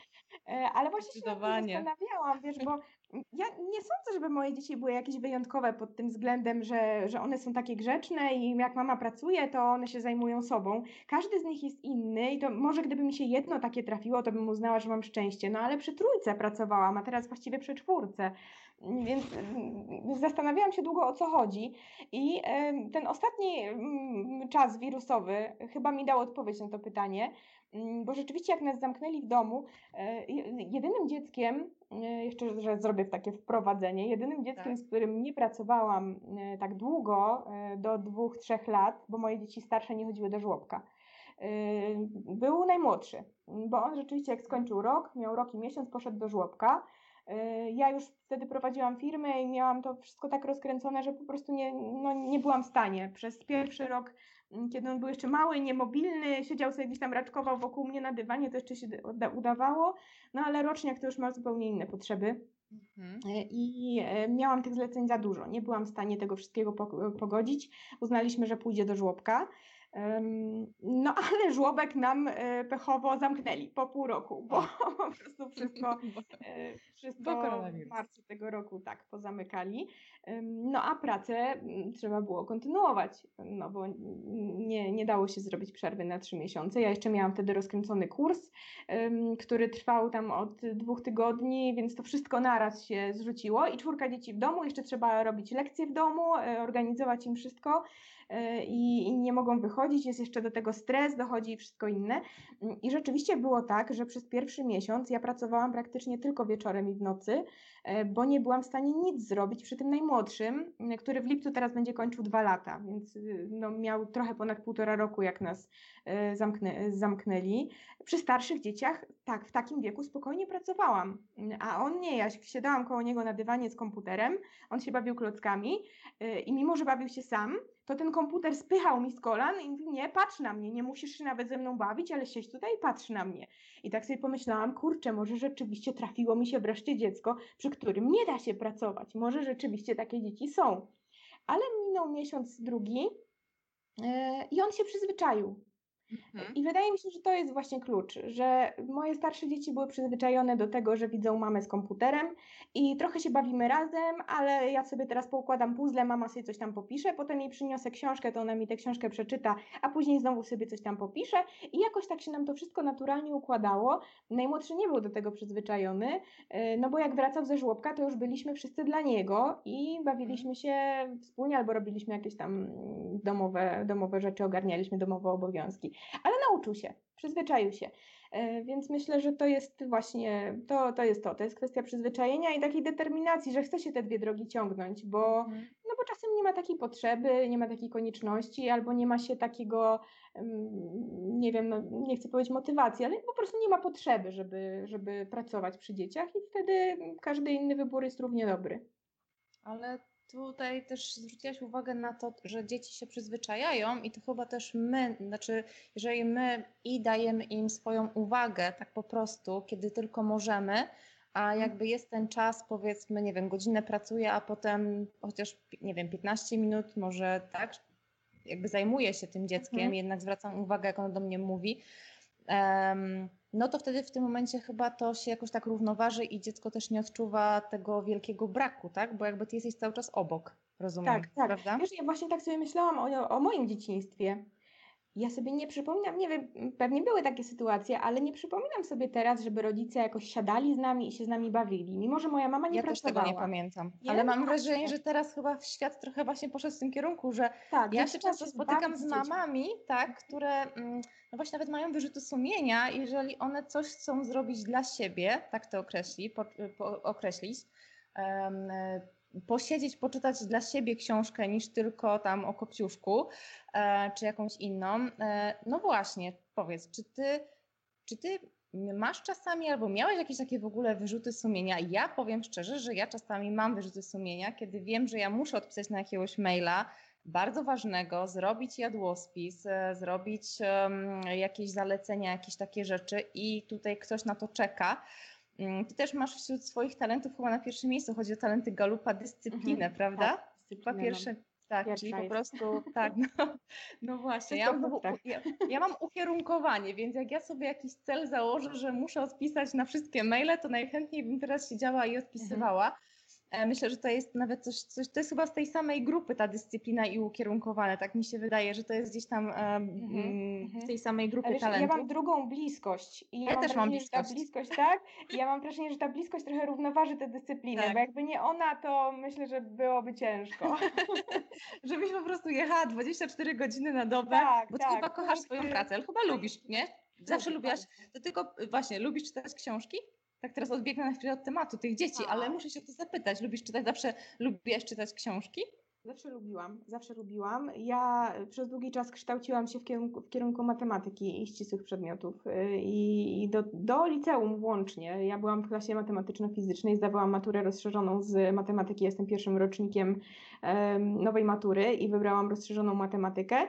Speaker 2: E, ale właśnie się zastanawiałam, wiesz, bo ja nie sądzę, żeby moje dzieci były jakieś wyjątkowe pod tym względem, że, że one są takie grzeczne i jak mama pracuje, to one się zajmują sobą. Każdy z nich jest inny i to może gdyby mi się jedno takie trafiło, to bym uznała, że mam szczęście. No ale przy trójce pracowałam, a teraz właściwie przy czwórce. Więc mm, zastanawiałam się długo o co chodzi i ten ostatni mm, czas wirusowy chyba mi dał odpowiedź na to pytanie, mm, bo rzeczywiście jak nas zamknęli w domu, e, jedynym dzieckiem, jeszcze że zrobię takie wprowadzenie, jedynym dzieckiem, tak. z którym nie pracowałam e, tak długo, do dwóch, trzech lat, bo moje dzieci starsze nie chodziły do żłobka, był najmłodszy, bo on rzeczywiście jak skończył rok, miał rok i miesiąc, poszedł do żłobka, ja już wtedy prowadziłam firmę i miałam to wszystko tak rozkręcone, że po prostu nie, no, nie byłam w stanie. Przez pierwszy rok, kiedy on był jeszcze mały, niemobilny, siedział sobie gdzieś tam raczkował wokół mnie na dywanie, to jeszcze się udawało, no ale roczniak to już ma zupełnie inne potrzeby. Mhm. Y, I y, miałam tych zleceń za dużo. Nie byłam w stanie tego wszystkiego pogodzić. Uznaliśmy, że pójdzie do żłobka. No [laughs] ale żłobek nam e, pechowo zamknęli po pół roku, bo [laughs] po prostu wszystko, [laughs] e, wszystko w marcu tego roku tak pozamykali. No a pracę mm, trzeba było kontynuować, no bo nie, nie dało się zrobić przerwy na trzy miesiące. Ja jeszcze miałam wtedy rozkręcony kurs, który trwał tam od dwóch tygodni, więc to wszystko naraz się zrzuciło i czwórka dzieci w domu, jeszcze trzeba robić lekcje w domu, e, organizować im wszystko i, i nie mogą wychodzić, jest jeszcze do tego stres, dochodzi i wszystko inne. I rzeczywiście było tak, że przez pierwszy miesiąc ja pracowałam praktycznie tylko wieczorem i w nocy, e, bo nie byłam w stanie nic zrobić przy tym najmłodszym, który w lipcu teraz będzie kończył dwa lata, więc y, no, miał trochę ponad półtora roku, jak nas e, zamknę, zamknęli. Przy starszych dzieciach, tak, w takim wieku spokojnie pracowałam, a on nie, ja siadałam koło niego na dywanie z komputerem, on się bawił klockami e, i mimo, że bawił się sam, to ten komputer spychał mi z kolan i mówi, nie, patrz na mnie, nie musisz się nawet ze mną bawić, ale siedź tutaj i patrz na mnie. I tak sobie pomyślałam, kurczę, może rzeczywiście trafiło mi się wreszcie dziecko, przy którym nie da się pracować. Może rzeczywiście takie dzieci są. Ale minął miesiąc drugi yy, i on się przyzwyczaił. Mhm. I wydaje mi się, że to jest właśnie klucz, że moje starsze dzieci były przyzwyczajone do tego, że widzą mamę z komputerem i trochę się bawimy razem, ale ja sobie teraz poukładam puzzle, mama sobie coś tam popisze, potem jej przyniosę książkę, to ona mi tę książkę przeczyta, a później znowu sobie coś tam popisze i jakoś tak się nam to wszystko naturalnie układało. Najmłodszy nie był do tego przyzwyczajony, y, no bo jak wracał ze żłobka, to już byliśmy wszyscy dla niego i bawiliśmy się wspólnie albo robiliśmy jakieś tam domowe, domowe rzeczy, ogarnialiśmy domowe obowiązki ale nauczył się, przyzwyczaił się. E, więc myślę, że to jest właśnie to, to jest to. To jest kwestia przyzwyczajenia i takiej determinacji, że chce się te dwie drogi ciągnąć, bo, mhm. no bo czasem nie ma takiej potrzeby, nie ma takiej konieczności, albo nie ma się takiego, nie wiem, no, nie chcę powiedzieć motywacji, ale po prostu nie ma potrzeby, żeby, żeby pracować przy dzieciach i wtedy każdy inny wybór jest równie dobry.
Speaker 1: Ale tutaj też zwróciłaś uwagę na to, że dzieci się przyzwyczajają i to chyba też my, znaczy jeżeli my i dajemy im swoją uwagę tak po prostu, kiedy tylko możemy, a mhm. jakby jest ten czas, powiedzmy, nie wiem, godzinę pracuję, a potem chociaż, nie wiem, 15 minut może tak, jakby zajmuję się tym dzieckiem, mhm. jednak zwracam uwagę, jak ono do mnie mówi, um, no to wtedy w tym momencie chyba to się jakoś tak równoważy i dziecko też nie odczuwa tego wielkiego braku, tak? Bo jakby ty jesteś cały czas obok, rozumiem,
Speaker 2: tak, tak. prawda? Wiesz, ja właśnie tak sobie myślałam o, o moim dzieciństwie. Ja sobie nie przypominam, nie wiem, pewnie były takie sytuacje, ale nie przypominam sobie teraz, żeby rodzice jakoś siadali z nami i się z nami bawili, mimo że moja mama nie
Speaker 1: ja
Speaker 2: pracowała.
Speaker 1: Ja też tego nie pamiętam, nie? ale mam wrażenie, że teraz chyba świat trochę właśnie poszedł w tym kierunku, że tak, ja się często spotykam z mamami, tak, które mm, no właśnie nawet mają wyrzuty sumienia, jeżeli one coś chcą zrobić dla siebie, tak to określi, po, po, określić, um, posiedzieć, poczytać dla siebie książkę niż tylko tam o kopciuszku e, czy jakąś inną. E, no właśnie, powiedz, czy ty, czy ty masz czasami albo miałeś jakieś takie w ogóle wyrzuty sumienia? Ja powiem szczerze, że ja czasami mam wyrzuty sumienia, kiedy wiem, że ja muszę odpisać na jakiegoś maila bardzo ważnego, zrobić jadłospis, e, zrobić jakieś zalecenia, jakieś takie rzeczy i tutaj ktoś na to czeka ty też masz wśród swoich talentów chyba na pierwszym miejscu, chodzi o talenty Galupa, dyscyplinę, mhm, prawda? Tak, pierwsze, tak, Pierwsza czyli po prostu, [laughs] tak, no, no właśnie, ja mam, tak. ja, ja mam ukierunkowanie, więc jak ja sobie jakiś cel założę, że muszę odpisać na wszystkie maile, to najchętniej bym teraz siedziała i odpisywała. Mhm. E, myślę, że to jest nawet coś, coś, to jest chyba z tej samej grupy ta dyscyplina i ukierunkowane. Tak mi się wydaje, że to jest gdzieś tam mm-hmm. w tej samej grupie Ale talentów.
Speaker 2: Ja mam drugą bliskość.
Speaker 1: I ja, ja mam też mam bliskość.
Speaker 2: ta bliskość, tak? I ja mam wrażenie, że ta bliskość trochę równoważy tę dyscyplinę, tak. bo jakby nie ona, to myślę, że byłoby ciężko. [laughs]
Speaker 1: Żebyś po prostu jechała 24 godziny na dobę, tak, bo ty tak. chyba kochasz swoją pracę, ale chyba lubisz, nie? Zawsze lubiłaś, to tylko właśnie, lubisz czytać książki? Tak teraz odbiegnę na chwilę od tematu tych dzieci, ale muszę się o to zapytać. Lubisz czytać, zawsze lubiłaś czytać książki?
Speaker 2: Zawsze lubiłam, zawsze lubiłam. Ja przez długi czas kształciłam się w kierunku, w kierunku matematyki i ścisłych przedmiotów y, i, do, do liceum włącznie. Ja byłam w klasie matematyczno-fizycznej, zdawałam maturę rozszerzoną z matematyki, jestem pierwszym rocznikiem um, nowej matury i wybrałam rozszerzoną matematykę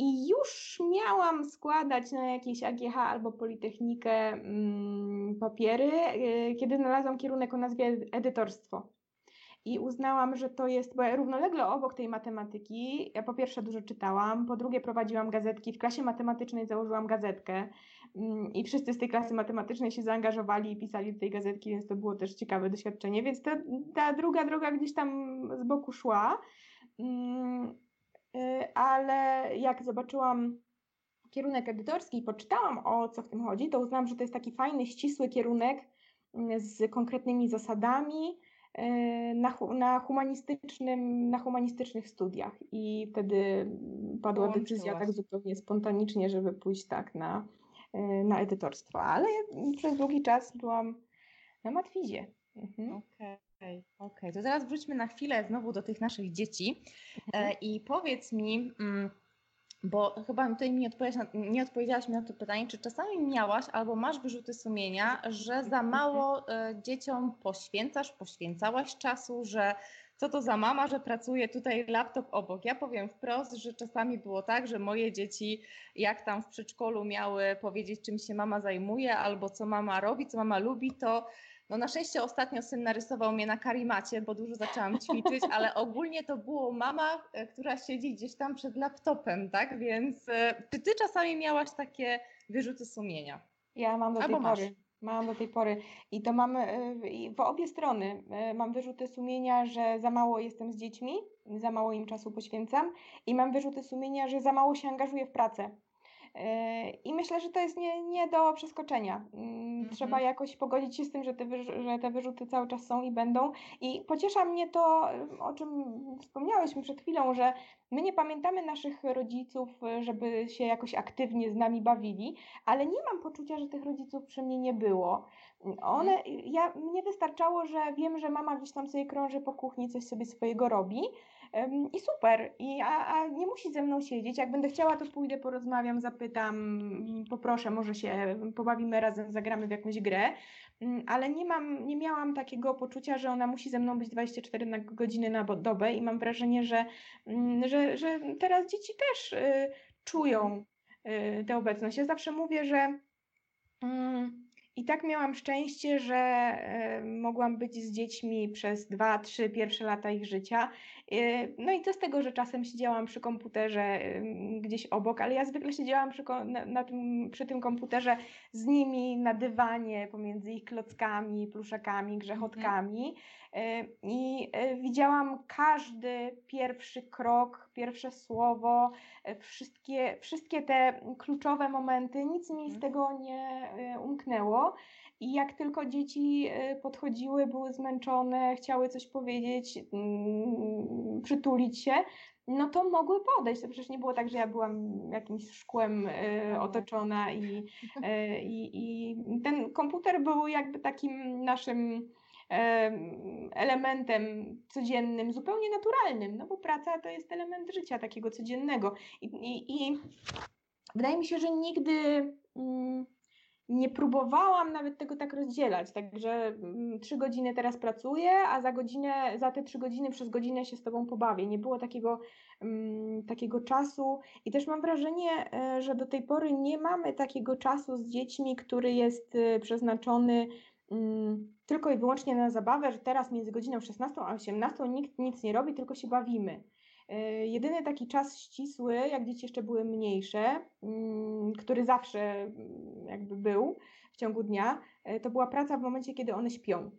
Speaker 2: i już miałam składać na jakieś AGH albo Politechnikę mm, papiery, yy, kiedy znalazłam kierunek o nazwie edytorstwo. i uznałam, że to jest, bo ja równolegle obok tej matematyki, ja po pierwsze dużo czytałam, po drugie prowadziłam gazetki, w klasie matematycznej założyłam gazetkę mm, i wszyscy z tej klasy matematycznej się zaangażowali i pisali do tej gazetki, więc to było też ciekawe doświadczenie, więc ta, ta druga droga gdzieś tam z boku szła, mm, y, ale jak zobaczyłam kierunek edytorski i poczytałam o co w tym chodzi, to uznałam, że to jest taki fajny, ścisły kierunek mm, z konkretnymi zasadami, E, na, na, humanistycznym, na humanistycznych studiach i wtedy padła decyzja tak zupełnie spontanicznie, żeby pójść tak na, e, na edytorstwo, ale przez długi czas byłam na matwizie.
Speaker 1: Mhm. Okej, okay, okay, to teraz wróćmy na chwilę znowu do tych naszych dzieci mhm. e, i powiedz mi, mm, bo chyba tutaj mi odpowiedziałaś nie odpowiedziałaś mi na to pytanie, czy czasami miałaś albo masz wyrzuty sumienia, że za mało e, dzieciom poświęcasz, poświęcałaś czasu, że co to za mama, że pracuje tutaj laptop obok. Ja powiem wprost, że czasami było tak, że moje dzieci, jak tam w przedszkolu miały powiedzieć, czym się mama zajmuje, albo co mama robi, co mama lubi, to no na szczęście ostatnio syn narysował mnie na karimacie, bo dużo zaczęłam ćwiczyć, ale ogólnie to było mama, e, która siedzi gdzieś tam przed laptopem, tak? Więc e, czy ty czasami miałaś takie wyrzuty sumienia?
Speaker 2: Ja mam do
Speaker 1: Albo
Speaker 2: tej
Speaker 1: masz.
Speaker 2: pory. Mam do tej pory i to mam e, w obie strony. Mam wyrzuty sumienia, że za mało jestem z dziećmi, za mało im czasu poświęcam i mam wyrzuty sumienia, że za mało się angażuję w pracę. Yy, I myślę, że to jest nie, nie do przeskoczenia. Mm, trzeba mhm. jakoś pogodzić się z tym, że te, że te wyrzuty cały czas są i będą. I pociesza mnie to, o czym wspomniałeś przed chwilą, że my nie pamiętamy naszych rodziców, żeby się jakoś aktywnie z nami bawili, ale nie mam poczucia, że tych rodziców przy mnie nie było. One, mhm. ja, mnie wystarczało, że wiem, że mama gdzieś tam sobie krąży po kuchni, coś sobie swojego robi i super. I, a, a nie musi ze mną siedzieć. Jak będę chciała, to pójdę, porozmawiam, zapytam, poproszę, może się pobawimy razem, zagramy w jakąś grę. Mm, ale nie mam, nie miałam takiego poczucia, że ona musi ze mną być 24 na godziny na dobę i mam wrażenie, że, mm, że, że teraz dzieci też y, czują y, tę obecność. Ja zawsze mówię, że mm, i tak miałam szczęście, że mogłam być z dziećmi przez dwa, trzy pierwsze lata ich życia. E, no i co z tego, że czasem siedziałam przy komputerze gdzieś obok, ale ja zwykle siedziałam przy, na, na tym, przy tym komputerze z nimi na dywanie pomiędzy ich klockami, pluszakami, grzechotkami. Mhm. I widziałam każdy pierwszy krok, pierwsze słowo, wszystkie, wszystkie te kluczowe momenty, nic mi z mhm. tego nie umknęło. I jak tylko dzieci e, podchodziły, były zmęczone, chciały coś powiedzieć, mm, przytulić się, no to mogły podejść. To przecież nie było tak, że ja byłam jakimś szkłem e, otoczona i, e, [laughs] i, i ten komputer był jakby takim naszym elementem codziennym, zupełnie naturalnym, no bo praca to jest element życia takiego codziennego. I, i, i wydaje mi się, że nigdy. Mm, nie próbowałam nawet tego tak rozdzielać, także mm, trzy godziny teraz pracuję, a za godzinę, za te trzy godziny przez godzinę się z Tobą pobawię. Nie było takiego, um, takiego czasu i też mam wrażenie, e, że do tej pory nie mamy takiego czasu z dziećmi, który jest e, przeznaczony um, tylko i wyłącznie na zabawę, że teraz między godziną 16 a 18 nikt nic nie robi, tylko się bawimy. E, jedyny taki czas ścisły, jak dzieci jeszcze były mniejsze, mm, który zawsze mm, jakby był w ciągu dnia, e, to była praca w momencie, kiedy one śpią.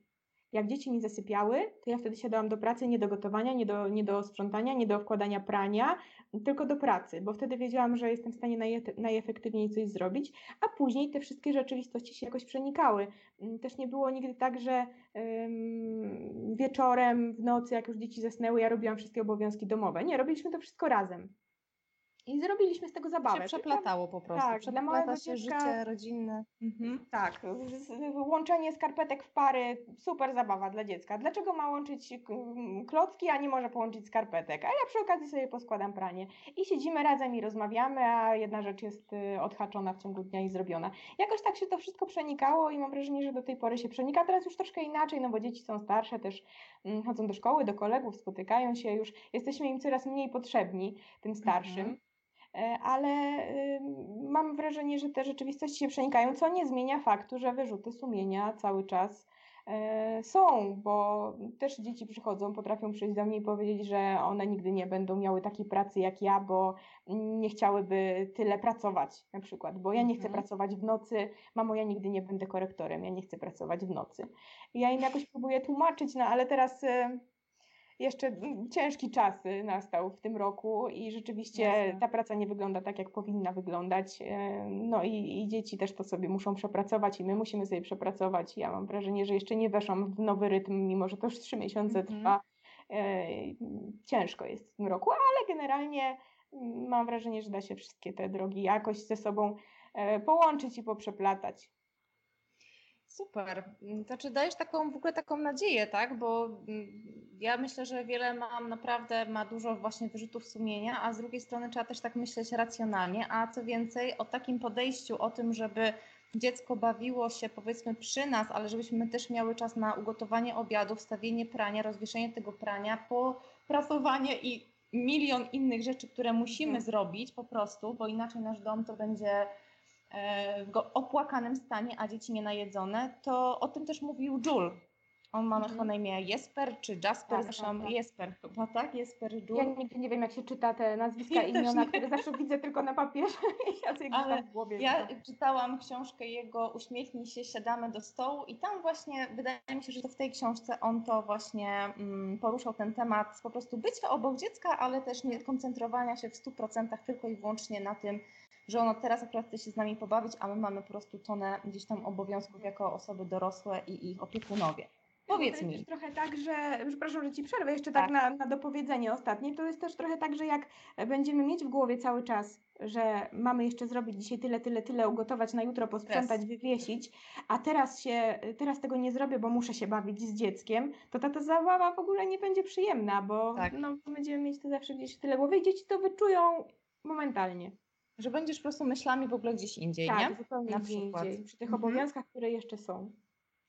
Speaker 2: Jak dzieci nie zasypiały, to ja wtedy siadałam do pracy, nie do gotowania, nie do, nie do sprzątania, nie do wkładania prania, tylko do pracy, bo wtedy wiedziałam, że jestem w stanie naj, najefektywniej coś zrobić, a później te wszystkie rzeczywistości się jakoś przenikały. Mm, też nie było nigdy tak, że ym, wieczorem, w nocy, jak już dzieci zasnęły, ja robiłam wszystkie obowiązki domowe. Nie, robiliśmy to wszystko razem. I zrobiliśmy z tego zabawę. Się
Speaker 1: przeplatało po prostu. Tak, dla małego się dziecka, życie rodzinne.
Speaker 2: Mhm. Tak, łączenie skarpetek w pary, super zabawa dla dziecka. Dlaczego ma łączyć klocki, a nie może połączyć skarpetek? A ja przy okazji sobie poskładam pranie. I siedzimy razem i rozmawiamy, a jedna rzecz jest y, odhaczona w ciągu dnia i zrobiona. Jakoś tak się to wszystko przenikało i mam wrażenie, że do tej pory się przenika. Teraz już troszkę inaczej, no bo dzieci są starsze, też mm, chodzą do szkoły, do kolegów, spotykają się już. Jesteśmy im coraz mniej potrzebni, tym starszym. Mhm. E, ale mam wrażenie, że te rzeczywistości się przenikają, co nie zmienia faktu, że wyrzuty sumienia cały czas E, są, bo też dzieci przychodzą, potrafią przyjść do mnie i powiedzieć, że one nigdy nie będą miały takiej pracy jak ja, bo nie chciałyby tyle pracować na przykład, bo ja nie chcę mhm. pracować w nocy, mamo, ja nigdy nie będę korektorem, ja nie chcę pracować w nocy. I ja im jakoś próbuję tłumaczyć, no ale teraz jeszcze mm, ciężki czas y, nastał w tym roku i rzeczywiście Jasne. ta praca nie wygląda tak, jak powinna wyglądać. E, no i, i, dzieci też to sobie muszą przepracować i my musimy sobie przepracować. Ja mam wrażenie, że jeszcze nie weszłam w nowy rytm, mimo że to już trzy miesiące -hmm. trwa. E, ciężko jest w tym roku, ale generalnie mm, mam wrażenie, że da się wszystkie te drogi jakoś ze sobą e, połączyć i poprzeplatać.
Speaker 1: Super. Znaczy dajesz taką w ogóle taką nadzieję, tak? Bo mm, ja myślę, że wiele mam naprawdę, ma dużo właśnie wyrzutów sumienia, a z drugiej strony trzeba też tak myśleć racjonalnie, a co więcej o takim podejściu, o tym, żeby dziecko bawiło się powiedzmy przy nas, ale żebyśmy też miały czas na ugotowanie obiadu, wstawienie prania, rozwieszenie tego prania, poprasowanie i milion innych rzeczy, które musimy mhm. zrobić po prostu, bo inaczej nasz dom to będzie E, w opłakanym stanie, a dzieci nienajedzone, to o tym też mówił Jules. On ma mhm. chyba na imię Jesper czy Jasper, tak, zresztą tak, tak. Jesper chyba, tak? Jesper Jules.
Speaker 2: Ja nigdy nie wiem, jak się czyta te nazwiska ja i imiona, które zawsze widzę tylko na papierze. [laughs] ja sobie Ale w głowie.
Speaker 1: Ja czytałam książkę jego Uśmiechnij się, siadamy do stołu i tam właśnie wydaje mi się, że to w tej książce on to właśnie mm, poruszał ten temat po prostu bycia obok dziecka, ale też nie koncentrowania się w 100% tylko i wyłącznie na tym, że ono teraz akurat chce się z nami pobawić, a my mamy po prostu tonę gdzieś tam obowiązków jako osoby dorosłe i ich opiekunowie. Powiedz mi.
Speaker 2: To jest trochę tak, że, przepraszam, że Ci przerwę jeszcze tak, tak na, na dopowiedzenie ostatnie, to jest też trochę tak, że jak będziemy mieć w głowie cały czas, że mamy jeszcze zrobić dzisiaj tyle, tyle, tyle, ugotować na jutro, posprzątać, wywiesić, a teraz się, teraz tego nie zrobię, bo muszę się bawić z dzieckiem, to ta, ta zabawa w ogóle nie będzie przyjemna, bo tak. no, będziemy mieć to zawsze gdzieś w tyle głowy i dzieci to wyczują momentalnie.
Speaker 1: Że będziesz po prostu myślami w ogóle gdzieś indziej,
Speaker 2: tak,
Speaker 1: nie?
Speaker 2: zupełnie Na przykład. Indziej, przy tych mhm. obowiązkach, które jeszcze są.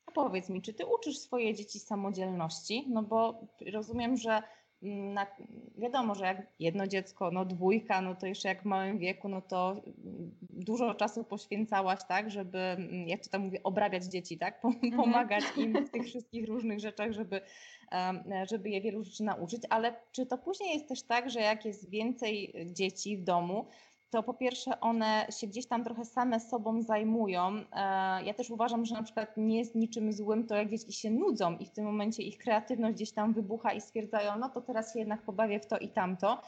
Speaker 1: A powiedz mi, czy ty uczysz swoje dzieci samodzielności? No bo rozumiem, że mm, na, wiadomo, że jak jedno dziecko, no dwójka, no to jeszcze jak w małym wieku, no to mm, dużo czasu poświęcałaś, tak, żeby, mm, jak to tam mówię, obrabiać dzieci, tak, mhm. pomagać im w tych wszystkich różnych rzeczach, żeby, żeby je wielu rzeczy nauczyć, ale czy to później jest też tak, że jak jest więcej dzieci w domu, to po pierwsze one się gdzieś tam trochę same sobą zajmują. E, ja też uważam, że na przykład nie jest niczym złym to, jak dzieci się nudzą i w tym momencie ich kreatywność gdzieś tam wybucha i stwierdzają, no to teraz się jednak pobawię w to i tamto.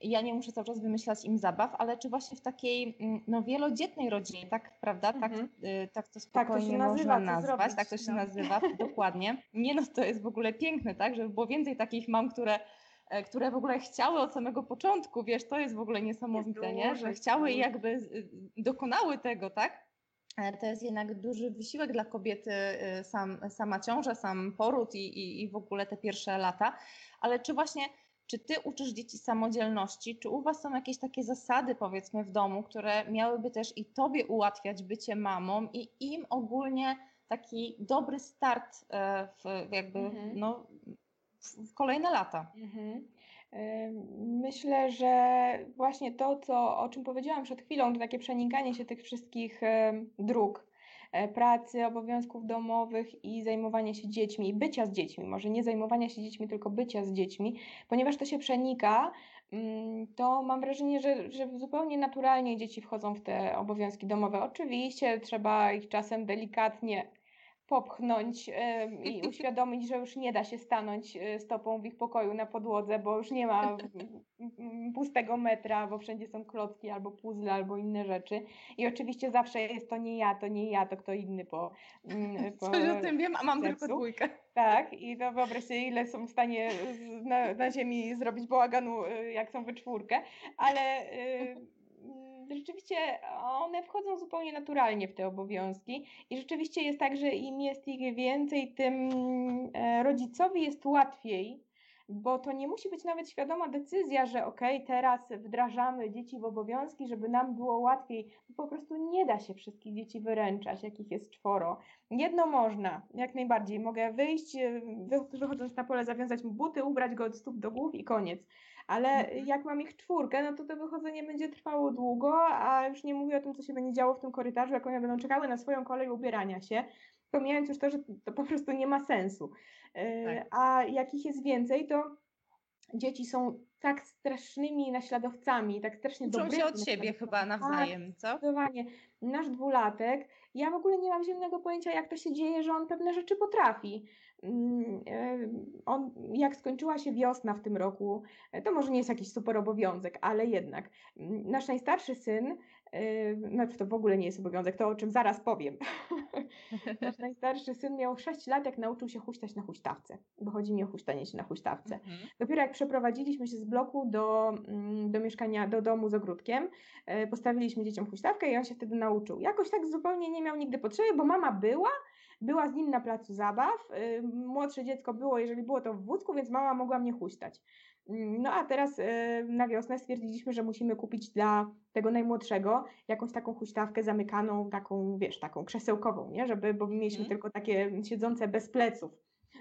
Speaker 1: Ja nie muszę cały czas wymyślać im zabaw, ale czy właśnie w takiej mm, no, wielodzietnej rodzinie, tak, prawda? Tak, mhm. y, tak to spokojnie tak to można nazywa, nazwać, tak to się no. nazywa, dokładnie. Nie no, to jest w ogóle piękne, tak, żeby było więcej takich mam, które które w ogóle chciały od samego początku, wiesz, to jest w ogóle niesamowite, nie? że chciały i jakby y, dokonały tego, tak? E, to jest jednak duży wysiłek dla kobiety, y, sam, sama ciąża, sam poród i, i, i w ogóle te pierwsze lata. Ale czy właśnie, czy ty uczysz dzieci samodzielności? Czy u was są jakieś takie zasady, powiedzmy, w domu, które miałyby też i tobie ułatwiać bycie mamą i im ogólnie taki dobry start e, w jakby, mhm. no, w kolejne lata. Mhm.
Speaker 2: Myślę, że właśnie to, co, o czym powiedziałam przed chwilą, to takie przenikanie się tych wszystkich dróg, e, pracy, obowiązków domowych i zajmowania się dziećmi, i bycia z dziećmi, może nie zajmowania się dziećmi, tylko bycia z dziećmi, ponieważ to się przenika, mm, to mam wrażenie, że, że zupełnie naturalnie dzieci wchodzą w te obowiązki domowe. Oczywiście trzeba ich czasem delikatnie popchnąć i [laughs] uświadomić, że już nie da się stanąć e, stopą w ich pokoju na podłodze, bo już nie ma pustego metra, bo wszędzie są klocki albo puzzle, albo inne rzeczy. I oczywiście zawsze jest to nie ja, to nie ja, to kto inny po. [laughs]
Speaker 1: Po Coś o tym wiem, a mam sercu. tylko dwójkę. [laughs]
Speaker 2: Tak, i to wyobraź sobie, ile są w stanie na, na ziemi zrobić bałaganu, e, jak są we czwórkę, ale. Y, rzeczywiście one wchodzą zupełnie naturalnie w te obowiązki i rzeczywiście jest tak, że im jest ich więcej, tym e, rodzicowi jest łatwiej, bo to nie musi być nawet świadoma decyzja, że ok, teraz wdrażamy dzieci w obowiązki, żeby nam było łatwiej. Po prostu nie da się wszystkich dzieci wyręczać, jakich jest czworo. Jedno można, jak najbardziej. Mogę wyjść, e, wychodząc na pole, zawiązać mu buty, ubrać go od stóp do głów i koniec ale mhm. jak mam ich czwórkę, no to to wychodzenie będzie trwało długo, a już nie mówię o tym, co się będzie działo w tym korytarzu, jak one będą czekały na swoją kolej ubierania się. pomijając już to, że to po prostu nie ma sensu. E,
Speaker 1: Tak.
Speaker 2: A jak ich jest więcej, to dzieci są tak strasznymi naśladowcami, tak strasznie
Speaker 1: Uczą
Speaker 2: dobrymi
Speaker 1: się od siebie chyba nawzajem, co?
Speaker 2: Zdecydowanie. Nasz dwulatek, ja w ogóle nie mam zielonego pojęcia, jak to się dzieje, że on pewne rzeczy potrafi. Mm, e, On, jak skończyła się wiosna w tym roku, e, to może nie jest jakiś super obowiązek, ale jednak. mm, Nasz najstarszy syn, e, znaczy to w ogóle nie jest obowiązek, to o czym zaraz powiem. [laughs] Nasz [laughs] najstarszy syn miał 6 lat, jak nauczył się huśtać na huśtawce, bo chodzi mi o huśtanie się na huśtawce.
Speaker 1: Mhm.
Speaker 2: Dopiero jak przeprowadziliśmy się z bloku do, mm, do mieszkania, do domu z ogródkiem, postawiliśmy dzieciom huśtawkę i on się wtedy nauczył. Jakoś tak zupełnie nie miał nigdy potrzeby, bo mama była, była z nim na placu zabaw. y, Młodsze dziecko było, jeżeli było to w wózku, więc mama mogła mnie huśtać. Mm, No a teraz e, na wiosnę stwierdziliśmy, że musimy kupić dla tego najmłodszego jakąś taką huśtawkę zamykaną, taką, wiesz, taką krzesełkową, nie? Żeby, bo mieliśmy
Speaker 1: Mhm.
Speaker 2: tylko takie siedzące bez pleców.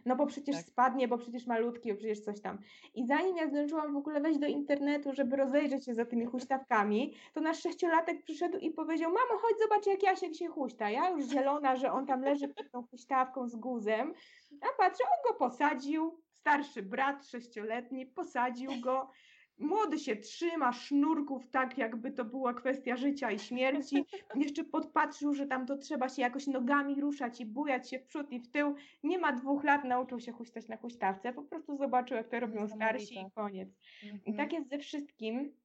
Speaker 2: No bo przecież
Speaker 1: Tak.
Speaker 2: spadnie, bo przecież malutki, bo przecież coś tam. I zanim ja zdążyłam w ogóle wejść do internetu, żeby rozejrzeć się za tymi huśtawkami, to nasz sześciolatek przyszedł i powiedział, mamo, chodź zobacz jak Jasiek się huśta. Ja już zielona, że on tam leży przed tą huśtawką z guzem, a patrzę, on go posadził, starszy brat sześcioletni, posadził go, młody się trzyma sznurków tak, jakby to była kwestia życia i śmierci, [laughs] jeszcze podpatrzył, że tam to trzeba się jakoś nogami ruszać i bujać się w przód i w tył, nie ma dwóch lat, nauczył się huśtać na huśtawce, po prostu zobaczył, jak to robią starsi i koniec. I
Speaker 1: Mhm.
Speaker 2: tak jest ze wszystkim,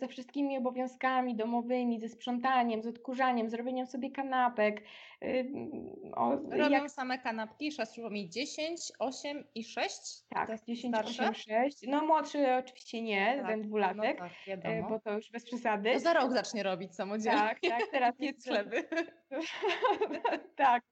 Speaker 2: ze wszystkimi obowiązkami domowymi, ze sprzątaniem, z odkurzaniem, zrobieniem sobie kanapek. y, O,
Speaker 1: Robią
Speaker 2: jak,
Speaker 1: same kanapki, siostro mi 10, 8 i 6?
Speaker 2: tak,
Speaker 1: Te
Speaker 2: 10,
Speaker 1: starsze?
Speaker 2: 8, 6. No młodszy oczywiście nie,
Speaker 1: Tak,
Speaker 2: ten
Speaker 1: No
Speaker 2: dwulatek,
Speaker 1: tak,
Speaker 2: e, bo to już bez przesady.
Speaker 1: To za rok zacznie robić samodzielnie.
Speaker 2: Tak, tak, teraz [laughs]
Speaker 1: Nie
Speaker 2: jest
Speaker 1: chleby. [laughs]
Speaker 2: tak.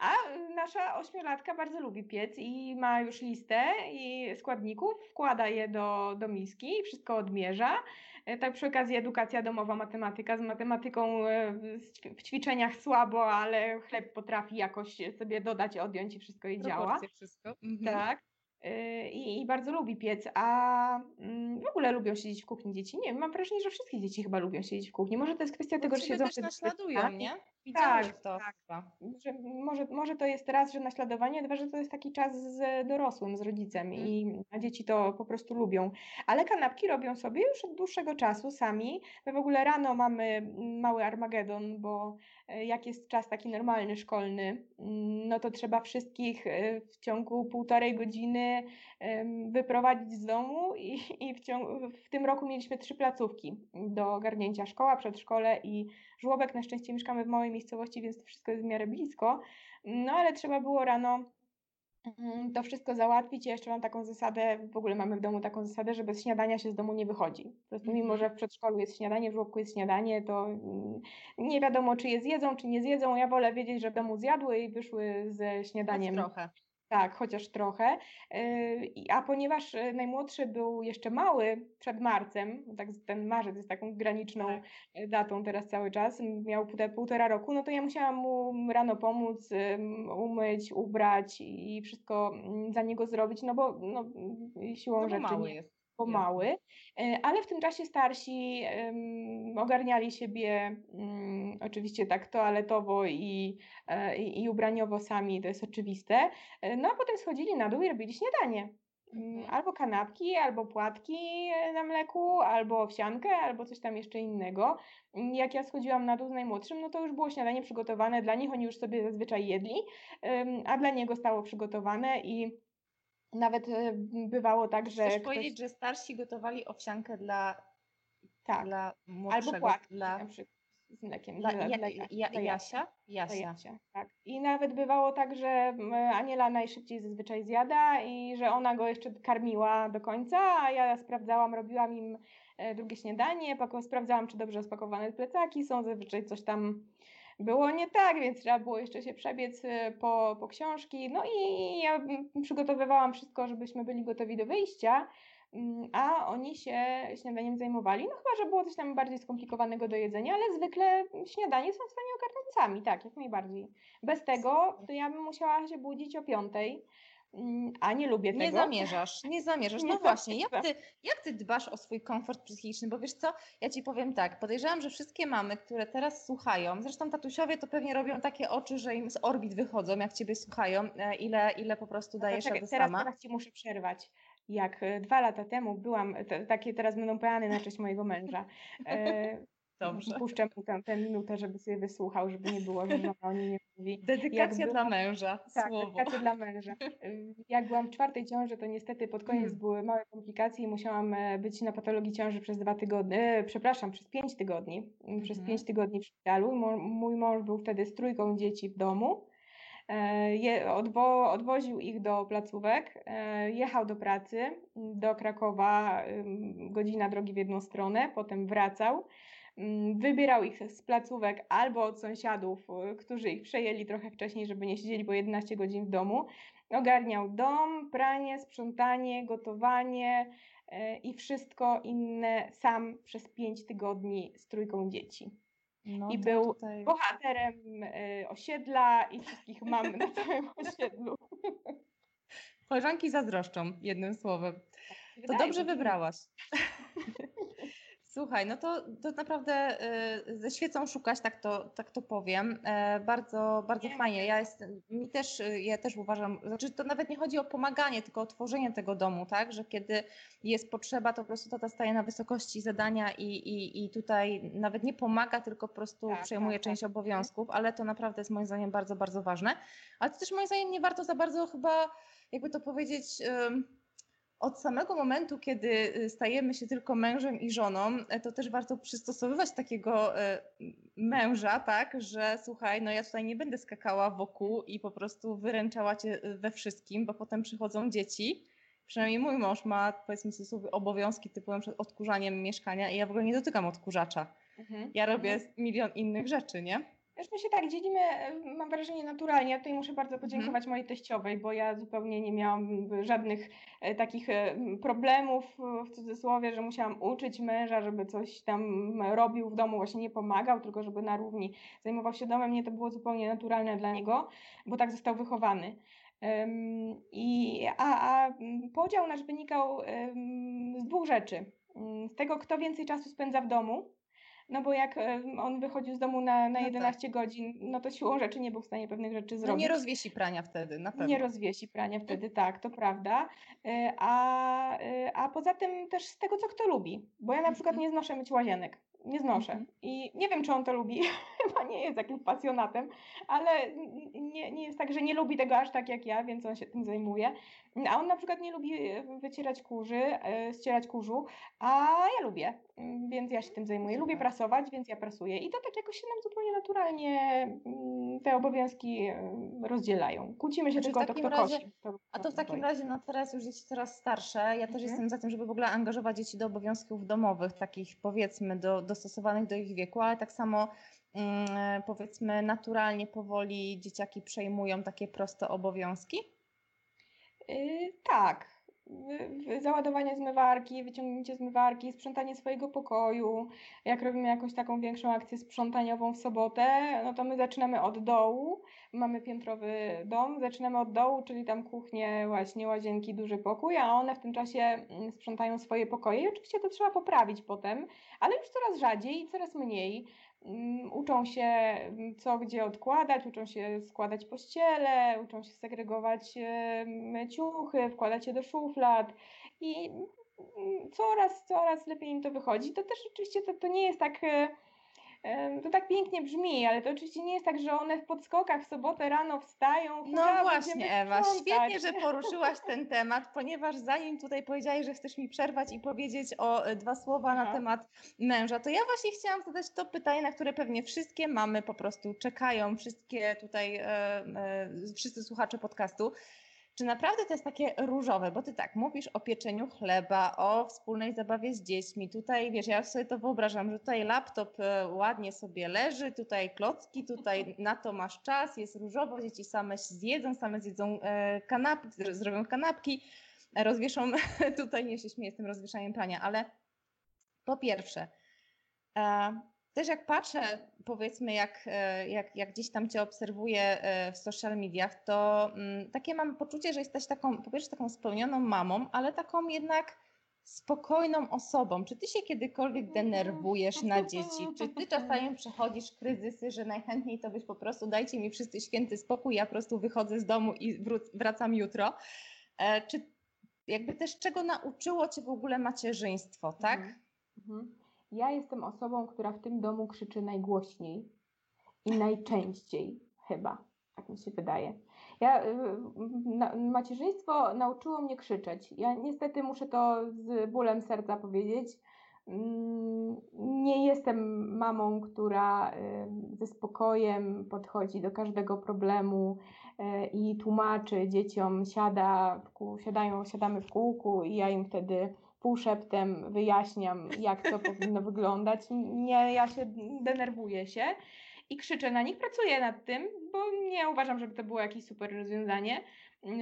Speaker 2: A nasza ośmiolatka bardzo lubi piec i ma już listę i składników, wkłada je do, do miski, wszystko odmierza. E, Tak przy okazji edukacja domowa, matematyka. Z matematyką e, w ćwi- w ćwiczeniach słabo, ale chleb potrafi jakoś sobie dodać, odjąć i wszystko jej działa.
Speaker 1: Wszystko. Mhm.
Speaker 2: Tak. Y, I, I bardzo lubi piec, a mm, w ogóle lubią siedzieć w kuchni dzieci. Nie mam wrażenie, że wszystkie dzieci chyba lubią siedzieć w kuchni. Może to jest kwestia tego,
Speaker 1: Bo
Speaker 2: że siedzą
Speaker 1: też naśladują, nie? Widziały
Speaker 2: Tak,
Speaker 1: to
Speaker 2: tak. Że może, może to jest raz, że naśladowanie, dwa, że to jest taki czas z dorosłym, z rodzicem
Speaker 1: Mhm.
Speaker 2: i a dzieci to po prostu lubią. Ale kanapki robią sobie już od dłuższego czasu sami. My w ogóle rano mamy mm, mały armagedon, bo e, jak jest czas taki normalny, szkolny, mm, no to trzeba wszystkich e, w ciągu półtorej godziny wyprowadzić z domu i, [laughs] i w, ciągu, w tym roku mieliśmy trzy placówki do ogarnięcia. Szkoła, przedszkole i żłobek. Na szczęście mieszkamy w małej miejscowości, więc to wszystko jest w miarę blisko. No ale trzeba było rano mm, to wszystko załatwić. Ja jeszcze mam taką zasadę, w ogóle mamy w domu taką zasadę, że bez śniadania się z domu nie wychodzi. Po prostu mimo,
Speaker 1: Mhm.
Speaker 2: że w przedszkolu jest śniadanie, w żłobku jest śniadanie, to mm, nie wiadomo, czy je zjedzą, czy nie zjedzą. Ja wolę wiedzieć, że w domu zjadły i wyszły ze
Speaker 1: Choć
Speaker 2: śniadaniem.
Speaker 1: trochę.
Speaker 2: Tak, chociaż trochę. Yy, A ponieważ y, najmłodszy był jeszcze mały przed marcem, tak ten marzec jest taką graniczną
Speaker 1: Tak.
Speaker 2: datą teraz cały czas, miał półtora, roku, no to ja musiałam mu rano pomóc, umyć, ubrać i wszystko mm, za niego zrobić, no bo no, y, siłą
Speaker 1: No bo
Speaker 2: rzeczy
Speaker 1: mały
Speaker 2: nie,
Speaker 1: jest.
Speaker 2: Mały, y, ale w tym czasie starsi ym, ogarniali siebie ym, oczywiście tak toaletowo i, e, i, i ubraniowo sami, to jest oczywiste. E, No a potem schodzili na dół i robili śniadanie. Mm,
Speaker 1: Mhm.
Speaker 2: Albo kanapki, albo płatki e, na mleku, albo owsiankę, albo coś tam jeszcze innego. Mm, Jak ja schodziłam na dół z najmłodszym, no to już było śniadanie przygotowane dla nich, oni już sobie zazwyczaj jedli, a dla niego stało przygotowane i nawet e, bywało tak, że
Speaker 1: Chcesz
Speaker 2: ktoś,
Speaker 1: powiedzieć, że starsi gotowali owsiankę dla,
Speaker 2: tak,
Speaker 1: dla
Speaker 2: albo
Speaker 1: młodszego,
Speaker 2: płatki
Speaker 1: dla,
Speaker 2: na przykład z mlekiem.
Speaker 1: dla,
Speaker 2: dla-
Speaker 1: ja,
Speaker 2: dla
Speaker 1: ja,
Speaker 2: Jasia, dla
Speaker 1: Jasia?
Speaker 2: Dla
Speaker 1: Jasia.
Speaker 2: Jasia, tak. I nawet bywało tak, że Aniela najszybciej zazwyczaj zjada i że ona go jeszcze karmiła do końca, a ja sprawdzałam, robiłam im e, drugie śniadanie, sprawdzałam, czy dobrze spakowane plecaki są, zazwyczaj coś tam było nie tak, więc trzeba było jeszcze się przebiec e, po, po książki. No i ja przygotowywałam wszystko, żebyśmy byli gotowi do wyjścia. Mm, A oni się śniadaniem zajmowali. No chyba, że było coś tam bardziej skomplikowanego do jedzenia, ale zwykle śniadanie są w stanie ogarnąć sami, tak, jak najbardziej. Bez tego to ja bym musiała się budzić o piątej a nie lubię tego.
Speaker 1: Nie zamierzasz, nie zamierzasz. [laughs] No
Speaker 2: Nie
Speaker 1: właśnie, jak ty, jak ty dbasz o swój komfort psychiczny? Bo wiesz co, ja ci powiem tak, podejrzewam, że wszystkie mamy, które teraz słuchają, zresztą tatusiowie to pewnie robią takie oczy, że im z orbit wychodzą, jak ciebie słuchają, e, ile, ile po prostu
Speaker 2: No
Speaker 1: dajesz
Speaker 2: czekaj,
Speaker 1: rady
Speaker 2: teraz,
Speaker 1: sama.
Speaker 2: teraz ci muszę przerwać. Jak e, dwa lata temu byłam, te, takie teraz będą peany na cześć mojego męża. E, [laughs]
Speaker 1: Dobrze.
Speaker 2: Puszczę mu tę, tę minutę, żeby sobie wysłuchał, żeby nie było, że żona o nim nie mówi.
Speaker 1: Dedykacja dla męża,
Speaker 2: Tak,
Speaker 1: słowo.
Speaker 2: dedykacja dla męża. Jak byłam w czwartej ciąży, to niestety pod koniec
Speaker 1: Mm.
Speaker 2: były małe komplikacje i musiałam e, być na patologii ciąży przez dwa tygodnie, e, przepraszam, przez pięć tygodni. Mm, Przez
Speaker 1: Mhm.
Speaker 2: pięć tygodni w szpitalu. Mój mąż był wtedy z trójką dzieci w domu. E, Je, odwo, odwoził ich do placówek, jechał do pracy do Krakowa, godzina drogi w jedną stronę, potem wracał. Mm, Wybierał ich z placówek albo od sąsiadów, y, którzy ich przejęli trochę wcześniej, żeby nie siedzieli po 11 godzin w domu. Ogarniał dom, pranie, sprzątanie, gotowanie e, i wszystko inne sam przez 5 tygodni z trójką dzieci.
Speaker 1: No
Speaker 2: i
Speaker 1: to
Speaker 2: był
Speaker 1: tutaj...
Speaker 2: Bohaterem e, osiedla i wszystkich mam na całym [laughs] osiedlu.
Speaker 1: Koleżanki zazdroszczą, jednym słowem. To
Speaker 2: Wydaje
Speaker 1: dobrze
Speaker 2: mi się.
Speaker 1: wybrałaś. [laughs] Słuchaj, no to, to naprawdę y, ze świecą szukać, tak to, tak to powiem. E, bardzo, bardzo
Speaker 2: Nie.
Speaker 1: fajnie. Ja jestem, mi też, y, ja też uważam, znaczy to nawet nie chodzi o pomaganie, tylko o tworzenie tego domu, tak? Że kiedy jest potrzeba, to po prostu tata staje na wysokości zadania i, i, i tutaj nawet nie pomaga, tylko po prostu
Speaker 2: Tak,
Speaker 1: przejmuje
Speaker 2: tak,
Speaker 1: część
Speaker 2: tak.
Speaker 1: obowiązków, ale to naprawdę jest moim zdaniem bardzo, bardzo ważne. Ale to też moim zdaniem nie warto za bardzo chyba, jakby to powiedzieć, ym, od samego momentu, kiedy y, stajemy się tylko mężem i żoną, e, to też warto przystosowywać takiego e, męża, tak, że słuchaj, no ja tutaj nie będę skakała wokół i po prostu wyręczała cię y, we wszystkim, bo potem przychodzą dzieci. Przynajmniej mój mąż ma, powiedzmy sobie, obowiązki typu na przykład odkurzaniem mieszkania i ja w ogóle nie dotykam odkurzacza.
Speaker 2: Mhm.
Speaker 1: Ja robię milion innych rzeczy, nie?
Speaker 2: Wiesz, my się tak dzielimy, e, mam wrażenie, naturalnie. Ja tutaj muszę bardzo podziękować mojej teściowej, bo ja zupełnie nie miałam żadnych e, takich e, problemów, w cudzysłowie, że musiałam uczyć męża, żeby coś tam robił w domu, właśnie nie pomagał, tylko żeby na równi zajmował się domem. Nie, to było zupełnie naturalne dla niego, bo tak został wychowany. I, a, a podział nasz wynikał z dwóch rzeczy. Mm, Z tego, kto więcej czasu spędza w domu, no bo jak em, on wychodził z domu na, na
Speaker 1: No tak.
Speaker 2: 11 godzin, no to siłą rzeczy nie był w stanie pewnych rzeczy
Speaker 1: No
Speaker 2: zrobić.
Speaker 1: nie rozwiesi prania wtedy, na pewno.
Speaker 2: Nie rozwiesi prania wtedy, tak, to prawda. E, A, e, a poza tym też z tego, co kto lubi. Bo ja na przykład
Speaker 1: Mhm.
Speaker 2: nie znoszę myć łazienek. Nie znoszę.
Speaker 1: Mhm.
Speaker 2: I nie wiem, czy on to lubi. [laughs] Chyba nie jest jakimś pasjonatem, ale nie, nie jest tak, że nie lubi tego aż tak jak ja, więc on się tym zajmuje. A on na przykład nie lubi wycierać kurzy, e, ścierać kurzu, a ja lubię, więc ja się tym zajmuję. Lubię prasować, więc ja prasuję. I to tak jakoś się nam zupełnie naturalnie mm, te obowiązki e, rozdzielają. Kłócimy się
Speaker 1: Znaczy,
Speaker 2: tylko o to, kto
Speaker 1: razie-
Speaker 2: kosi. kto-
Speaker 1: A to w takim razie, no teraz już dzieci coraz starsze. Ja też
Speaker 2: Mhm.
Speaker 1: jestem za tym, żeby w ogóle angażować dzieci do obowiązków domowych, takich powiedzmy do, dostosowanych do ich wieku, ale tak samo mm, powiedzmy naturalnie powoli dzieciaki przejmują takie proste obowiązki.
Speaker 2: Yy, tak. Załadowanie zmywarki, wyciągnięcie zmywarki, sprzątanie swojego pokoju. Jak robimy jakąś taką większą akcję sprzątaniową w sobotę, no to my zaczynamy od dołu. Mamy piętrowy dom, zaczynamy od dołu, czyli tam kuchnię, właśnie łazienki, duży pokój, a one w tym czasie mm, sprzątają swoje pokoje. I oczywiście to trzeba poprawić potem, ale już coraz rzadziej i coraz mniej. Mm, Uczą się, mm, co gdzie odkładać, uczą się składać pościele, uczą się segregować ciuchy, wkładać je do szuflad i mm, coraz, coraz lepiej im to wychodzi. To też oczywiście to, to nie jest tak, e, to tak pięknie brzmi, ale to oczywiście nie jest tak, że one w podskokach w sobotę rano wstają.
Speaker 1: No właśnie, Ewa,
Speaker 2: sprzątać.
Speaker 1: świetnie, że poruszyłaś ten [laughs] temat, ponieważ zanim tutaj powiedziałeś, że chcesz mi przerwać i powiedzieć o e, dwa słowa na
Speaker 2: Aha.
Speaker 1: temat męża, to ja właśnie chciałam zadać to pytanie, na które pewnie wszystkie mamy po prostu czekają, wszystkie tutaj, e, e, wszyscy słuchacze podcastu. Czy naprawdę to jest takie różowe? Bo ty tak mówisz o pieczeniu chleba, o wspólnej zabawie z dziećmi. Tutaj wiesz, ja sobie to wyobrażam, że tutaj laptop e, ładnie sobie leży, tutaj klocki, tutaj [laughs] na to masz czas, jest różowo, dzieci same się zjedzą, same zjedzą e, kanapki, zro- zrobią kanapki, rozwieszą, [laughs] tutaj nie się śmieję z tym rozwieszaniem prania, ale po pierwsze, e, też jak patrzę, powiedzmy, jak, e, jak, jak gdzieś tam Cię obserwuję e, w social mediach, to mm, takie mam poczucie, że jesteś taką, po pierwsze taką spełnioną mamą, ale taką jednak spokojną osobą. Czy Ty się kiedykolwiek denerwujesz na dzieci? Czy Ty czasami przechodzisz kryzysy, że najchętniej to byś po prostu dajcie mi wszyscy święty spokój, ja po prostu wychodzę z domu i wracam jutro? E, czy jakby też czego nauczyło Cię w ogóle macierzyństwo, tak? Mhm.
Speaker 2: mhm. Ja jestem osobą, która w tym domu krzyczy najgłośniej i najczęściej chyba, tak mi się wydaje. Ja, y, na, macierzyństwo nauczyło mnie krzyczeć. Ja niestety muszę to z bólem serca powiedzieć. Mm, nie jestem mamą, która y, ze spokojem podchodzi do każdego problemu y, i tłumaczy dzieciom, siada siadają, siadamy w kółku i ja im wtedy półszeptem wyjaśniam, jak to powinno wyglądać. Nie, ja się denerwuję się i krzyczę na nich, pracuję nad tym, bo nie uważam, żeby to było jakieś super rozwiązanie,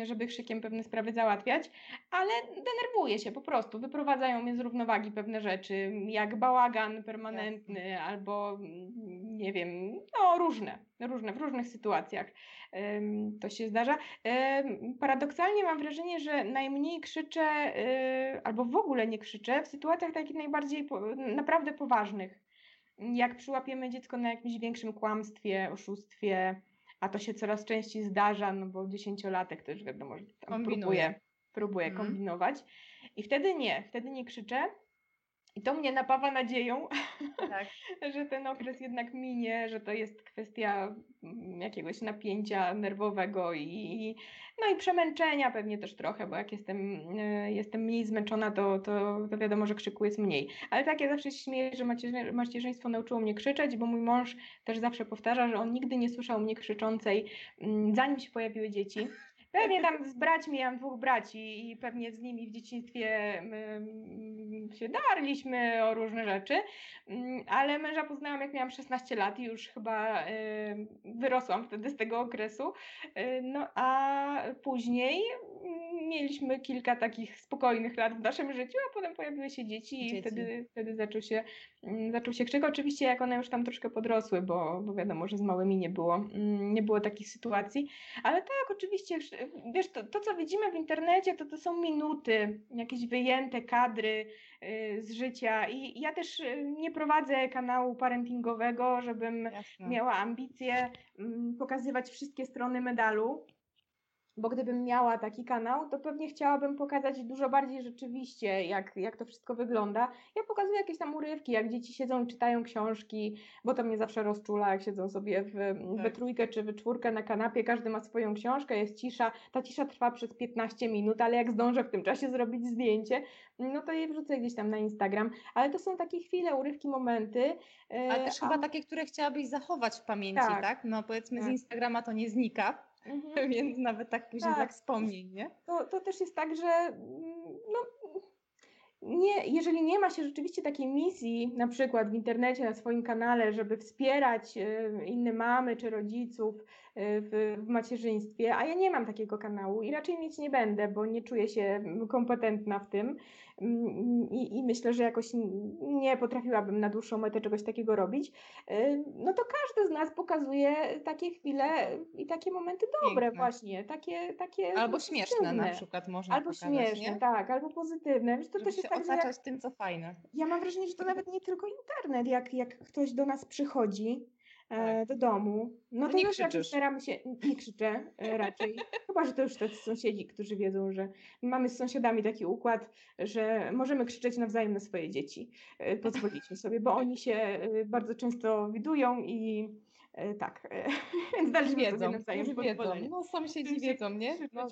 Speaker 2: żeby krzykiem pewne sprawy załatwiać, ale denerwuję się po prostu. Wyprowadzają mnie z równowagi pewne rzeczy, jak bałagan permanentny Jasne. albo nie wiem, no różne, różne, w różnych sytuacjach to się zdarza. Paradoksalnie mam wrażenie, że najmniej krzyczę y, albo w ogóle nie krzyczę w sytuacjach takich najbardziej naprawdę poważnych. Jak przyłapiemy dziecko na jakimś większym kłamstwie, oszustwie, a to się coraz częściej zdarza, no bo dziesięciolatek też wiadomo, że tam próbuje, próbuje mm. kombinować. I wtedy nie, wtedy nie krzyczę, i to mnie napawa nadzieją, tak. [laughs] że ten okres jednak minie, że to jest kwestia mm, jakiegoś napięcia nerwowego i, no i przemęczenia pewnie też trochę, bo jak jestem, e, jestem mniej zmęczona, to, to, to wiadomo, że krzyku jest mniej. Ale tak ja zawsze się śmieję, że macierzyństwo nauczyło mnie krzyczeć, bo mój mąż też zawsze powtarza, że on nigdy nie słyszał mnie krzyczącej, mm, zanim się pojawiły dzieci. Pewnie tam z braćmi, ja mam dwóch braci i pewnie z nimi w dzieciństwie się darliśmy o różne rzeczy, mm, ale męża poznałam jak miałam 16 lat i już chyba wyrosłam wtedy z tego okresu. Y, no a później mieliśmy kilka takich spokojnych lat w naszym życiu, a potem pojawiły się dzieci, dzieci. i wtedy, wtedy zaczął się, mm, zaczął się krzyk. Oczywiście jak one już tam troszkę podrosły, bo, bo wiadomo, że z małymi nie było, nie było takich sytuacji, ale tak, oczywiście wiesz, to, to, co widzimy w internecie, to to są minuty, jakieś wyjęte kadry y, z życia. I ja też y, nie prowadzę kanału parentingowego, żebym Jasne. miała ambicje mm, pokazywać wszystkie strony medalu bo gdybym miała taki kanał, to pewnie chciałabym pokazać dużo bardziej rzeczywiście, jak, jak to wszystko wygląda. Ja pokazuję jakieś tam urywki, jak dzieci siedzą i czytają książki, bo to mnie zawsze rozczula, jak siedzą sobie w, tak. we trójkę czy we czwórkę na kanapie, każdy ma swoją książkę, jest cisza, ta cisza trwa przez 15 minut, ale jak zdążę w tym czasie zrobić zdjęcie, no to je wrzucę gdzieś tam na Instagram, ale to są takie chwile, urywki, momenty.
Speaker 1: Ale też a... chyba takie, które chciałabyś zachować w pamięci, tak? tak? No powiedzmy tak. z Instagrama to nie znika. Mhm. [laughs] Więc nawet tak później tak, wspomnień, nie?
Speaker 2: To, to też jest tak, że mm, no, nie, jeżeli nie ma się rzeczywiście takiej misji, na przykład w internecie, na swoim kanale, żeby wspierać y, inne mamy czy rodziców w, w, macierzyństwie, a ja nie mam takiego kanału i raczej mieć nie będę, bo nie czuję się kompetentna w tym, Mm, i, i myślę, że jakoś nie potrafiłabym na dłuższą metę czegoś takiego robić, y, no to każdy z nas pokazuje takie chwile i takie momenty dobre Piękne. właśnie, takie, takie
Speaker 1: Albo śmieszne na przykład można
Speaker 2: Albo pokazać, śmieszne, nie? tak, albo pozytywne. Wiesz,
Speaker 1: to Żeby też jest tak, otaczać tym, co fajne.
Speaker 2: Ja mam wrażenie, że to nawet nie tylko internet, jak, jak ktoś do nas przychodzi, tak. do domu, no, no to już raczej staramy się, nie krzyczę e, [laughs] raczej, chyba, że to już tacy sąsiedzi, którzy wiedzą, że mamy z sąsiadami taki układ, że możemy krzyczeć nawzajem na swoje dzieci, e, pozwolić sobie, bo oni się bardzo często widują i tak, [laughs] więc dalej
Speaker 1: wiedzą, nawzajem już wiedzą. No sąsiedzi wiedzą, nie? No,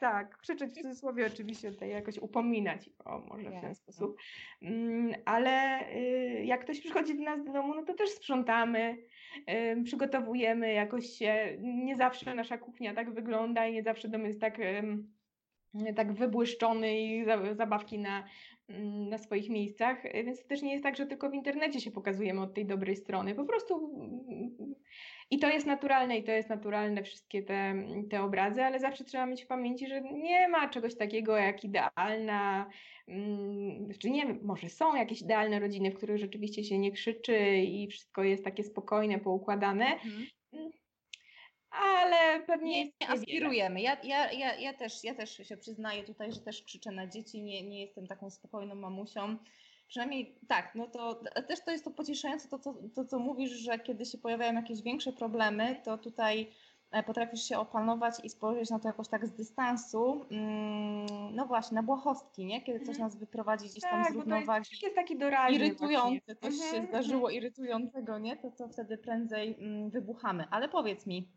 Speaker 2: tak, krzyczeć w cudzysłowie oczywiście tutaj jakoś upominać, o może w ten sposób, mm, ale y, jak ktoś przychodzi do nas do domu, no to też sprzątamy, przygotowujemy jakoś się, nie zawsze nasza kuchnia tak wygląda i nie zawsze dom jest tak, tak wybłyszczony i zabawki na, mm, na swoich miejscach, więc to też nie jest tak, że tylko w internecie się pokazujemy od tej dobrej strony. Po prostu I to jest naturalne i to jest naturalne wszystkie te, te obrazy, ale zawsze trzeba mieć w pamięci, że nie ma czegoś takiego jak idealna, czy nie może są jakieś idealne rodziny, w których rzeczywiście się nie krzyczy i wszystko jest takie spokojne, poukładane. Mhm. Mm, ale pewnie
Speaker 1: nie, nie aspirujemy. Ja, ja, ja, ja, też, ja też się przyznaję tutaj, że też krzyczę na dzieci, nie, nie jestem taką spokojną mamusią przynajmniej tak, no to też to jest to pocieszające, to, to, to co mówisz, że kiedy się pojawiają jakieś większe problemy, to tutaj potrafisz się opanować i spojrzeć na to jakoś tak z dystansu, mm, no właśnie, na błahostki, nie? Kiedy coś mhm. nas wyprowadzi gdzieś tam
Speaker 2: tak,
Speaker 1: z równowagi.
Speaker 2: To jest taki doraźny
Speaker 1: Irytujący, coś się mhm, zdarzyło mhm. irytującego, nie? To, to wtedy prędzej mm, wybuchamy. Ale powiedz mi,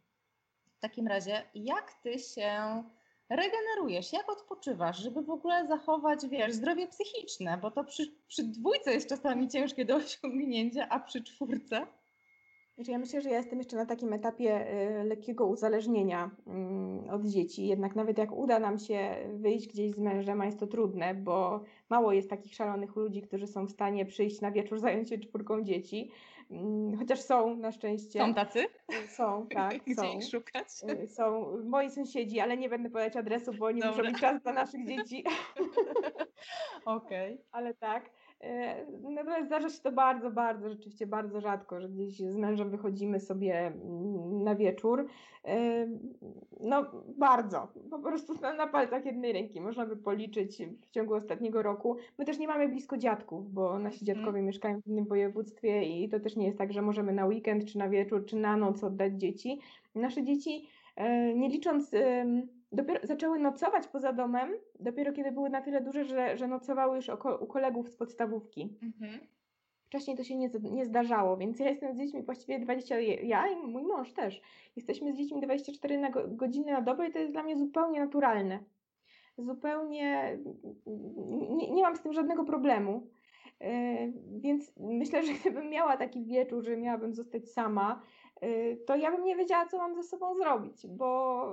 Speaker 1: w takim razie, jak ty się regenerujesz, jak odpoczywasz, żeby w ogóle zachować, wiesz, zdrowie psychiczne, bo to przy, przy dwójce jest czasami ciężkie do osiągnięcia, a przy czwórce?
Speaker 2: Znaczy ja myślę, że ja jestem jeszcze na takim etapie y, lekkiego uzależnienia y, od dzieci. Jednak nawet jak uda nam się wyjść gdzieś z mężem, a jest to trudne, bo mało jest takich szalonych ludzi, którzy są w stanie przyjść na wieczór, zająć się czwórką dzieci. Mm, chociaż są na szczęście.
Speaker 1: Są tacy?
Speaker 2: Są, tak. [laughs]
Speaker 1: Gdzie są. ich szukać?
Speaker 2: Y, są moi sąsiedzi, ale nie będę podać adresu, bo nie muszą mieć czas dla naszych dzieci. [laughs] [laughs]
Speaker 1: Okej. Okay.
Speaker 2: Ale tak. E, natomiast zdarza się to bardzo, bardzo, rzeczywiście bardzo rzadko, że gdzieś z mężem wychodzimy sobie mm, na wieczór. E, no bardzo, po prostu na palcach jednej ręki można by policzyć w ciągu ostatniego roku. My też nie mamy blisko dziadków, bo nasi mhm. dziadkowie mm. mieszkają w innym województwie i to też nie jest tak, że możemy na weekend, czy na wieczór, czy na noc oddać dzieci. Nasze dzieci, e, nie licząc dopiero zaczęły nocować poza domem, dopiero kiedy były na tyle duże, że, że nocowały już u kolegów z podstawówki. Mhm. Wcześniej to się nie, nie zdarzało, więc ja jestem z dziećmi właściwie 20, ja i mój mąż też. Jesteśmy z dziećmi 24 na go, godziny na dobę i to jest dla mnie zupełnie naturalne. Zupełnie nie, nie mam z tym żadnego problemu. Yy, więc myślę, że gdybym miała taki wieczór, że miałabym zostać sama, to ja bym nie wiedziała, co mam ze sobą zrobić, bo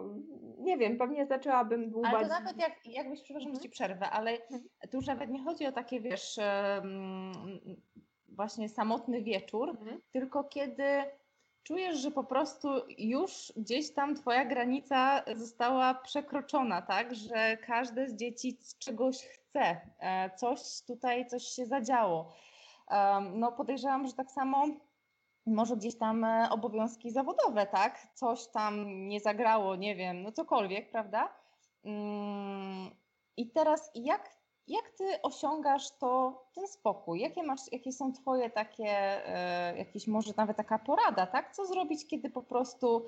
Speaker 2: nie wiem, pewnie zaczęłabym dłubać.
Speaker 1: Ale to nawet jak, jakbyś, przepraszam, mhm. Ci przerwę, ale mhm. tu już nawet nie chodzi o takie, wiesz, właśnie samotny wieczór, mhm. tylko kiedy czujesz, że po prostu już gdzieś tam twoja granica została przekroczona, tak, że każde z dzieci czegoś chce, e, coś tutaj, coś się zadziało. No podejrzewam, że tak samo może gdzieś tam e, obowiązki zawodowe, tak? Coś tam nie zagrało, nie wiem, no cokolwiek, prawda? Mm, I teraz jak, jak ty osiągasz to, ten spokój? Jakie, masz, jakie są twoje takie, e, jakieś może nawet taka porada, tak? Co zrobić, kiedy po prostu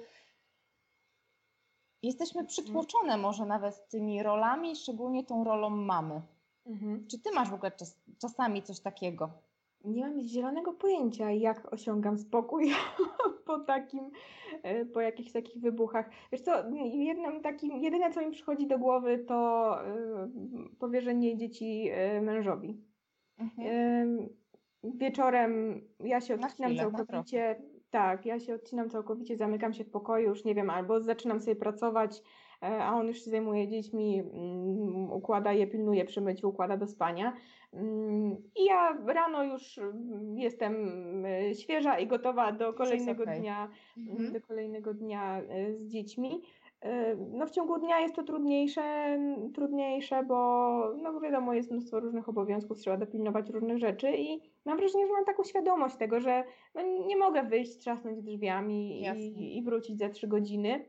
Speaker 1: jesteśmy mhm. przytłoczone może nawet tymi rolami, szczególnie tą rolą mamy? Mhm. Czy ty masz w ogóle czas, czasami coś takiego?
Speaker 2: Nie mam zielonego pojęcia, jak osiągam spokój [laughs] po takim, e, po jakichś takich wybuchach. Wiesz co, jednym takim, jedyne co mi przychodzi do głowy to e, powierzenie dzieci e, mężowi. Mhm. Wieczorem ja się odcinam chwilę, całkowicie, tak, ja się odcinam całkowicie, zamykam się w pokoju, już nie wiem, albo zaczynam sobie pracować, a on już się zajmuje dziećmi, mm, układa je, pilnuje przy myciu, układa do spania. Mm, I ja rano już mm, jestem y, świeża i gotowa do kolejnego okay. dnia, mhm. do kolejnego dnia y, z dziećmi. No w ciągu dnia jest to trudniejsze, trudniejsze, bo no wiadomo, jest mnóstwo różnych obowiązków, trzeba dopilnować różnych rzeczy i mam wrażenie, że mam taką świadomość tego, że no nie mogę wyjść, trzasnąć drzwiami i, i wrócić za trzy godziny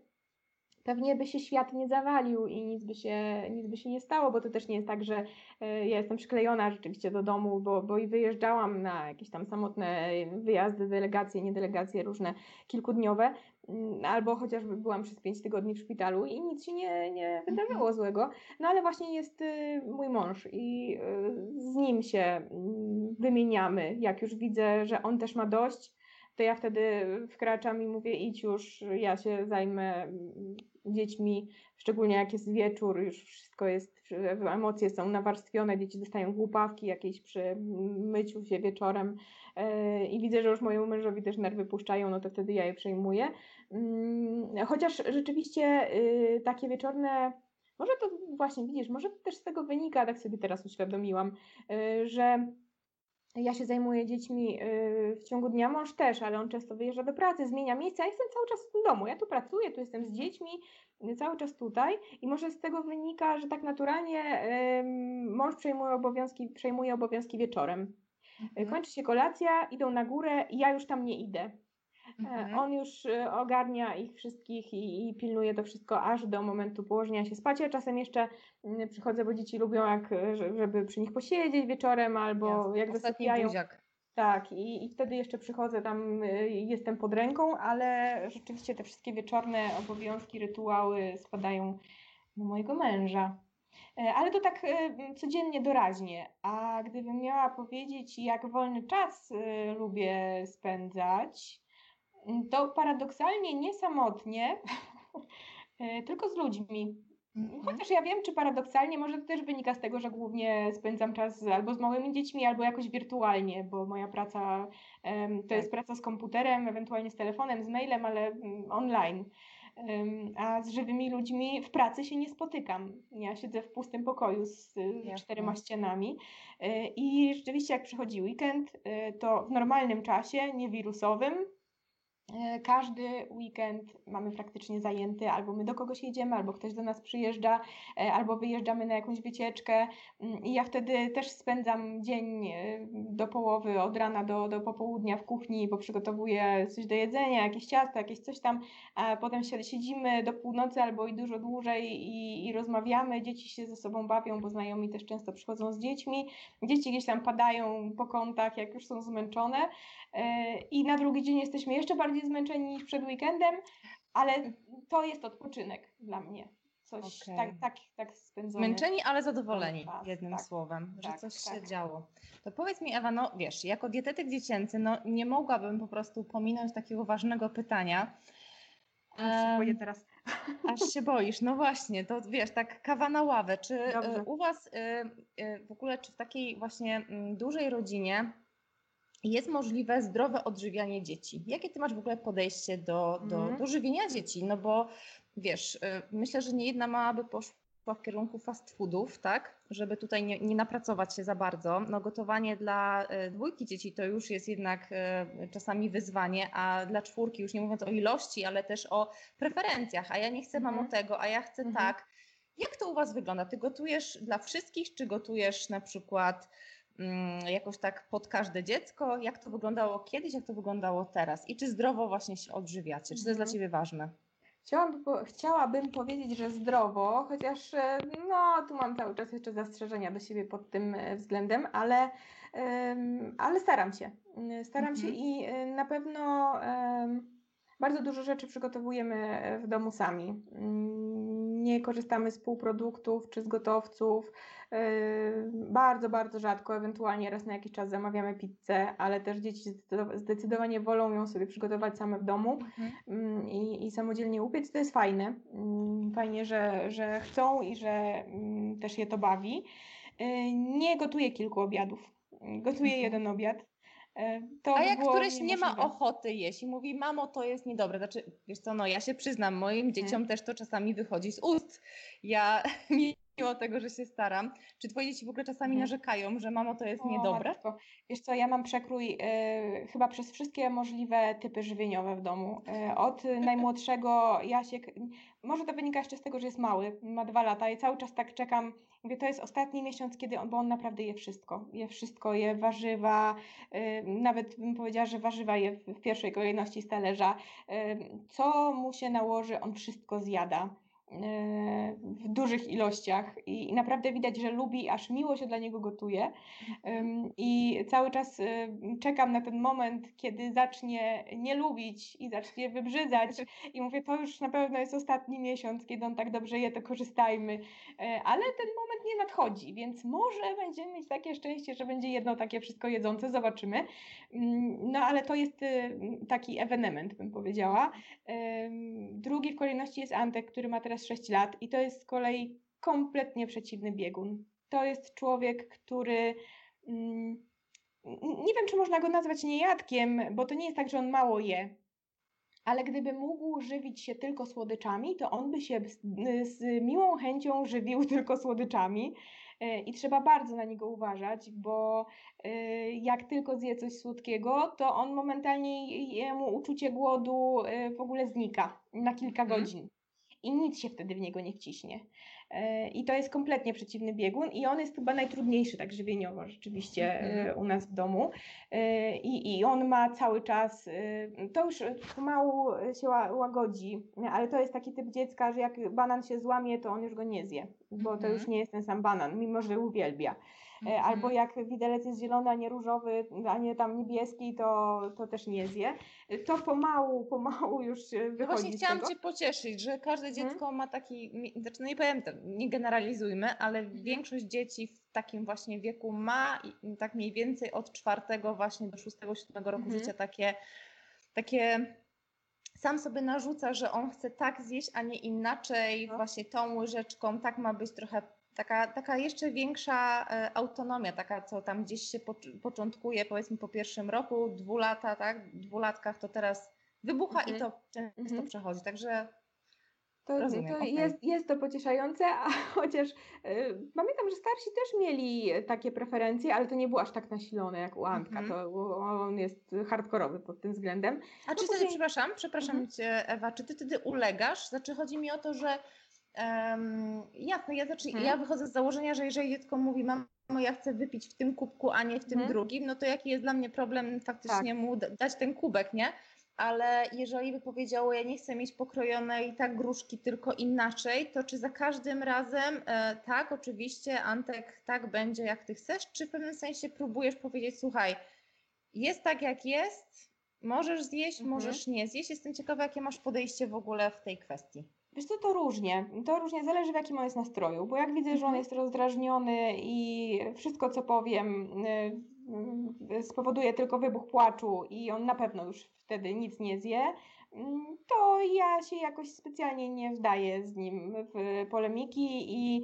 Speaker 2: pewnie by się świat nie zawalił i nic by się, nic by się nie stało, bo to też nie jest tak, że e, ja jestem przyklejona rzeczywiście do domu, bo, bo i wyjeżdżałam na jakieś tam samotne wyjazdy, delegacje, niedelegacje różne kilkudniowe, mm, albo chociażby byłam przez pięć tygodni w szpitalu i nic się nie, nie wydarzyło mhm. złego. No ale właśnie jest y, mój mąż i y, z nim się mm, wymieniamy. Jak już widzę, że on też ma dość, to ja wtedy wkraczam i mówię idź już, ja się zajmę mm, dziećmi, szczególnie jak jest wieczór, już wszystko jest, emocje są nawarstwione, dzieci dostają głupawki jakieś przy myciu się wieczorem e, i widzę, że już mojemu mężowi też nerwy puszczają, no to wtedy ja je przejmuję. Mm, chociaż rzeczywiście y, takie wieczorne może to właśnie widzisz, może to też z tego wynika, tak sobie teraz uświadomiłam, y, że ja się zajmuję dziećmi y, w ciągu dnia, mąż też, ale on często wyjeżdża do pracy, zmienia miejsca, ja jestem cały czas w tym domu, ja tu pracuję, tu jestem z dziećmi, cały czas tutaj i może z tego wynika, że tak naturalnie mąż przejmuje obowiązki, przejmuje obowiązki wieczorem. Mhm. Kończy się kolacja, idą na górę i ja już tam nie idę. Mhm. On już y, ogarnia ich wszystkich i, i, pilnuje to wszystko aż do momentu położenia się spać. Ja czasem jeszcze mm, przychodzę, bo dzieci lubią, jak, żeby przy nich posiedzieć wieczorem albo Jasne. jak
Speaker 1: Ostatni zasypiają. Buziak.
Speaker 2: Tak, i, i wtedy jeszcze przychodzę tam, y, jestem pod ręką, ale rzeczywiście te wszystkie wieczorne obowiązki, rytuały spadają na mojego męża. E, ale to tak y, codziennie, doraźnie. A gdybym miała powiedzieć, jak wolny czas lubię spędzać, to paradoksalnie nie samotnie, [laughs] e, tylko z ludźmi. Mhm. Chociaż ja wiem, czy paradoksalnie, może to też wynika z tego, że głównie spędzam czas albo z małymi dziećmi, albo jakoś wirtualnie, bo moja praca to jest tak. praca z komputerem, ewentualnie z telefonem, z mailem, ale mm, online. A z żywymi ludźmi w pracy się nie spotykam. Ja siedzę w pustym pokoju z Jasne. czterema ścianami e, i rzeczywiście jak przychodzi weekend, e, to w normalnym czasie, nie wirusowym, każdy weekend mamy praktycznie zajęty, albo my do kogoś jedziemy, albo ktoś do nas przyjeżdża, e, albo wyjeżdżamy na jakąś wycieczkę. Mm, I ja wtedy też spędzam dzień e, do połowy, od rana do, do popołudnia w kuchni, bo przygotowuję coś do jedzenia, jakieś ciasto, jakieś coś tam. A potem siedzimy do północy albo i dużo dłużej i, i rozmawiamy. Dzieci się ze sobą bawią, bo znajomi też często przychodzą z dziećmi. Dzieci gdzieś tam padają po kątach, jak już są zmęczone. I na drugi dzień jesteśmy jeszcze bardziej zmęczeni niż przed weekendem, ale to jest odpoczynek dla mnie. Coś okay. tak, tak, tak spędzone.
Speaker 1: Zmęczeni, ale zadowoleni, czas, jednym tak, słowem, że tak, coś tak. się działo. To powiedz mi, Ewa, no wiesz, jako dietetyk dziecięcy, no nie mogłabym po prostu pominąć takiego ważnego pytania.
Speaker 2: Aż się boję teraz.
Speaker 1: Aż się boisz, no właśnie, to wiesz, tak kawa na ławę. Czy y, Dobrze. u Was y, y, w ogóle, czy w takiej właśnie mm, dużej rodzinie jest możliwe zdrowe odżywianie dzieci. Jakie ty masz w ogóle podejście do, do, mm. do żywienia dzieci? No bo wiesz, y, myślę, że nie jedna mama by poszła w kierunku fast foodów, tak? Żeby tutaj nie, nie napracować się za bardzo. No gotowanie dla y, dwójki dzieci to już jest jednak y, czasami wyzwanie, a dla czwórki już nie mówiąc o ilości, ale też o preferencjach. A ja nie chcę mamo mm. tego, a ja chcę mm. tak. Jak to u Was wygląda? Ty gotujesz dla wszystkich, czy gotujesz na przykład jakoś tak pod każde dziecko? Jak to wyglądało kiedyś, jak to wyglądało teraz? I czy zdrowo właśnie się odżywiacie? Czy to jest dla mhm. Ciebie ważne?
Speaker 2: Chciałam, chciałabym powiedzieć, że zdrowo, chociaż e, no, tu mam cały czas jeszcze zastrzeżenia do siebie pod tym e, względem, ale, ale staram się. Staram mhm. się i e, na pewno bardzo dużo rzeczy przygotowujemy w domu sami. Mm, nie korzystamy z półproduktów czy z gotowców. Yy, bardzo, bardzo rzadko, ewentualnie raz na jakiś czas zamawiamy pizzę, ale też dzieci zdecydowanie wolą ją sobie przygotować same w domu mhm. Mm, i, i samodzielnie upiec. To jest fajne. Mm, fajnie, że, że chcą i że też je to bawi. Yy, nie gotuję kilku obiadów. Gotuję mhm. jeden obiad
Speaker 1: to A jak któryś nie ma ochoty jeść i mówi, mamo, to jest niedobre. Znaczy, wiesz co, no ja się przyznam, moim dzieciom hmm. też to czasami wychodzi z ust. Ja [laughs] mimo tego, że się staram. Czy twoje dzieci w ogóle czasami hmm. narzekają, że mamo, to jest o, niedobre? Matko.
Speaker 2: Wiesz co, ja mam przekrój y, chyba przez wszystkie możliwe typy żywieniowe w domu. Y, od [laughs] najmłodszego Jasiek, może to wynika jeszcze z tego, że jest mały, ma dwa lata i cały czas tak czekam, Mówię, to jest ostatni miesiąc, kiedy on, bo on naprawdę je wszystko. Je wszystko, je warzywa, nawet bym powiedziała, że warzywa je w pierwszej kolejności z talerza. co mu się nałoży, on wszystko zjada w dużych ilościach i, naprawdę widać, że lubi, aż miło się dla niego gotuje. I cały czas czekam na ten moment, kiedy zacznie nie lubić i zacznie wybrzydzać. I mówię, to już na pewno jest ostatni miesiąc, kiedy on tak dobrze je, to korzystajmy. E, ale ten moment nie nadchodzi, więc może będziemy mieć takie szczęście, że będzie jedno takie wszystko jedzące, zobaczymy. Mm, no ale to jest taki ewenement, bym powiedziała. Drugi w kolejności jest Antek, który ma teraz 6 lat i to jest z kolei kompletnie przeciwny biegun. To jest człowiek, który mm, nie wiem, czy można go nazwać niejadkiem, bo to nie jest tak, że on mało je, ale gdyby mógł żywić się tylko słodyczami, to on by się z, z miłą chęcią żywił [laughs] tylko słodyczami. E, I trzeba bardzo na niego uważać, bo e, jak tylko zje coś słodkiego, to on momentalnie jemu uczucie głodu e, w ogóle znika na kilka mhm. godzin i nic się wtedy w niego nie wciśnie. E, I to jest kompletnie przeciwny biegun i on jest chyba najtrudniejszy tak żywieniowo rzeczywiście mm-hmm. u nas w domu. E, I, I on ma cały czas, to już pomału się łagodzi, ale to jest taki typ dziecka, że jak banan się złamie, to on już go nie zje, bo to już mhm. nie jest ten sam banan, mimo że uwielbia. Mhm. Albo jak widelec jest zielony, a nie różowy, a nie tam niebieski, to, to też nie zje. To pomału, pomału już wychodzi no
Speaker 1: Właśnie chciałam Cię pocieszyć, że każde mhm. dziecko hmm. ma taki, znaczy no nie powiem, nie generalizujmy, ale mhm. większość dzieci w takim właśnie wieku ma tak mniej więcej od czwartego właśnie do szóstego, siódmego roku hmm. życia takie, takie sam sobie narzuca, że on chce tak zjeść, a nie inaczej, no. właśnie tą łyżeczką, tak ma być trochę taka, taka jeszcze większa e, autonomia, taka co tam gdzieś się początkuje powiedzmy po pierwszym roku, dwu lata, tak, dwulatkach to teraz wybucha mhm. i to często mhm. przechodzi, także
Speaker 2: to,
Speaker 1: Rozumiem,
Speaker 2: to okay. jest, jest to pocieszające, a [laughs] chociaż y, pamiętam, że starsi też mieli takie preferencje, ale to nie było aż tak nasilone jak u Antka. Mm -hmm. To on jest hardkorowy pod tym względem.
Speaker 1: A no czy później... przepraszam, przepraszam mm -hmm. cię, Ewa, czy ty wtedy ulegasz? Znaczy chodzi mi o to, że Um, jasne, ja, znaczy, hmm. ja wychodzę z założenia, że jeżeli dziecko mówi, mamo, ja chcę wypić w tym kubku, a nie w tym hmm. drugim, no to jaki jest dla mnie problem faktycznie tak. mu dać ten kubek, nie? Ale jeżeli by powiedziało, ja nie chcę mieć pokrojonej tak gruszki, tylko inaczej, to czy za każdym razem e, tak, oczywiście, Antek, tak będzie jak ty chcesz, czy w pewnym sensie próbujesz powiedzieć, słuchaj, jest tak jak jest, możesz zjeść, mhm. możesz nie zjeść. Jestem ciekawa, jakie masz podejście w ogóle w tej kwestii.
Speaker 2: Wiesz co, to różnie. To różnie zależy w jakim on jest nastroju, bo jak widzę, że on mhm. jest rozdrażniony i wszystko co powiem y, spowoduje tylko wybuch płaczu i on na pewno już wtedy nic nie zje, mm, to ja się jakoś specjalnie nie wdaję z nim w polemiki i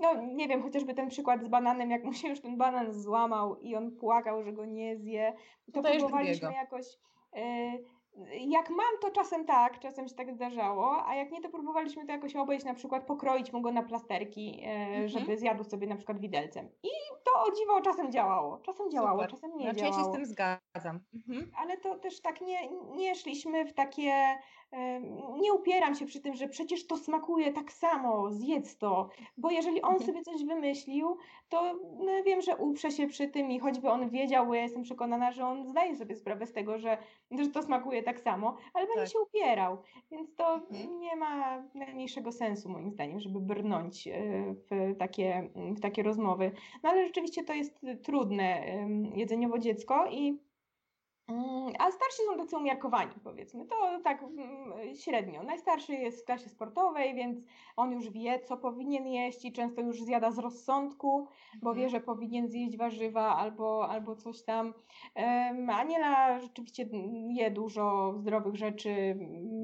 Speaker 2: no nie wiem, chociażby ten przykład z bananem, jak mu się już ten banan złamał i on płakał, że go nie zje, to, to próbowaliśmy jakoś y, jak mam, to czasem tak, czasem się tak zdarzało, a jak nie, to próbowaliśmy to jakoś obejść, na przykład pokroić mu go na plasterki, e, mhm. żeby zjadł sobie na przykład widelcem. I to o dziwo czasem działało. Czasem działało, Super. czasem nie
Speaker 1: znaczy,
Speaker 2: działało.
Speaker 1: Ja się z tym zgadzam. Mhm.
Speaker 2: Ale to też tak nie, nie szliśmy w takie nie upieram się przy tym, że przecież to smakuje tak samo, zjedz to, bo jeżeli on mhm. sobie coś wymyślił, to no, wiem, że uprze się przy tym i choćby on wiedział, bo ja jestem przekonana, że on zdaje sobie sprawę z tego, że, że to smakuje tak samo, ale będzie tak. się upierał, więc to mhm. nie ma najmniejszego sensu moim zdaniem, żeby brnąć e, w takie, w takie rozmowy. No ale rzeczywiście to jest trudne jedzeniowo dziecko i a starsi są tacy umiarkowani, powiedzmy. To tak mm, średnio. Najstarszy jest w klasie sportowej, więc on już wie, co powinien jeść i często już zjada z rozsądku, bo wie, mhm. że powinien zjeść warzywa albo, albo coś tam. Aniela rzeczywiście je dużo zdrowych rzeczy,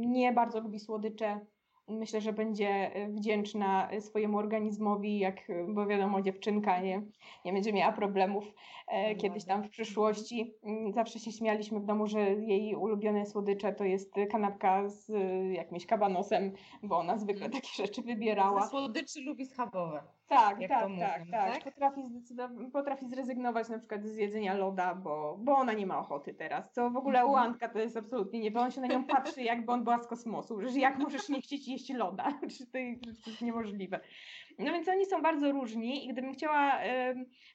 Speaker 2: nie bardzo lubi słodycze myślę, że będzie e, wdzięczna e, swojemu organizmowi, jak, e, bo wiadomo, dziewczynka nie, nie będzie miała problemów no kiedyś tam w przyszłości. Mm, zawsze się śmialiśmy w domu, że jej ulubione słodycze to jest kanapka z jakimś kabanosem, bo ona zwykle mhm. takie rzeczy wybierała.
Speaker 1: Ze słodyczy lubi schabowe.
Speaker 2: Tak, tak, tak, mówią, tak, tak, Potrafi, potrafi zrezygnować na przykład z jedzenia loda, bo, bo ona nie ma ochoty teraz. Co w ogóle u mhm. Antka to jest absolutnie nie, bo on się na nią patrzy, jakby on była z kosmosu, że jak możesz nie chcieć jeść loda, [laughs] czy to jest niemożliwe. No więc oni są bardzo różni i gdybym chciała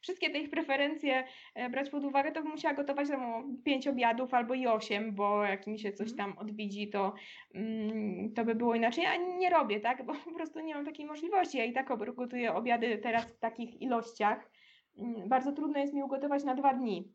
Speaker 2: wszystkie te ich preferencje y, brać pod uwagę, to bym musiała gotować tam pięć obiadów albo i osiem, bo jak mi się coś mhm. tam odbidzi, to, y, to by było inaczej. Ja nie robię, tak, bo po prostu nie mam takiej możliwości. Ja i tak gotuję obiady teraz w takich ilościach. Mm, bardzo trudno jest mi ugotować na dwa dni.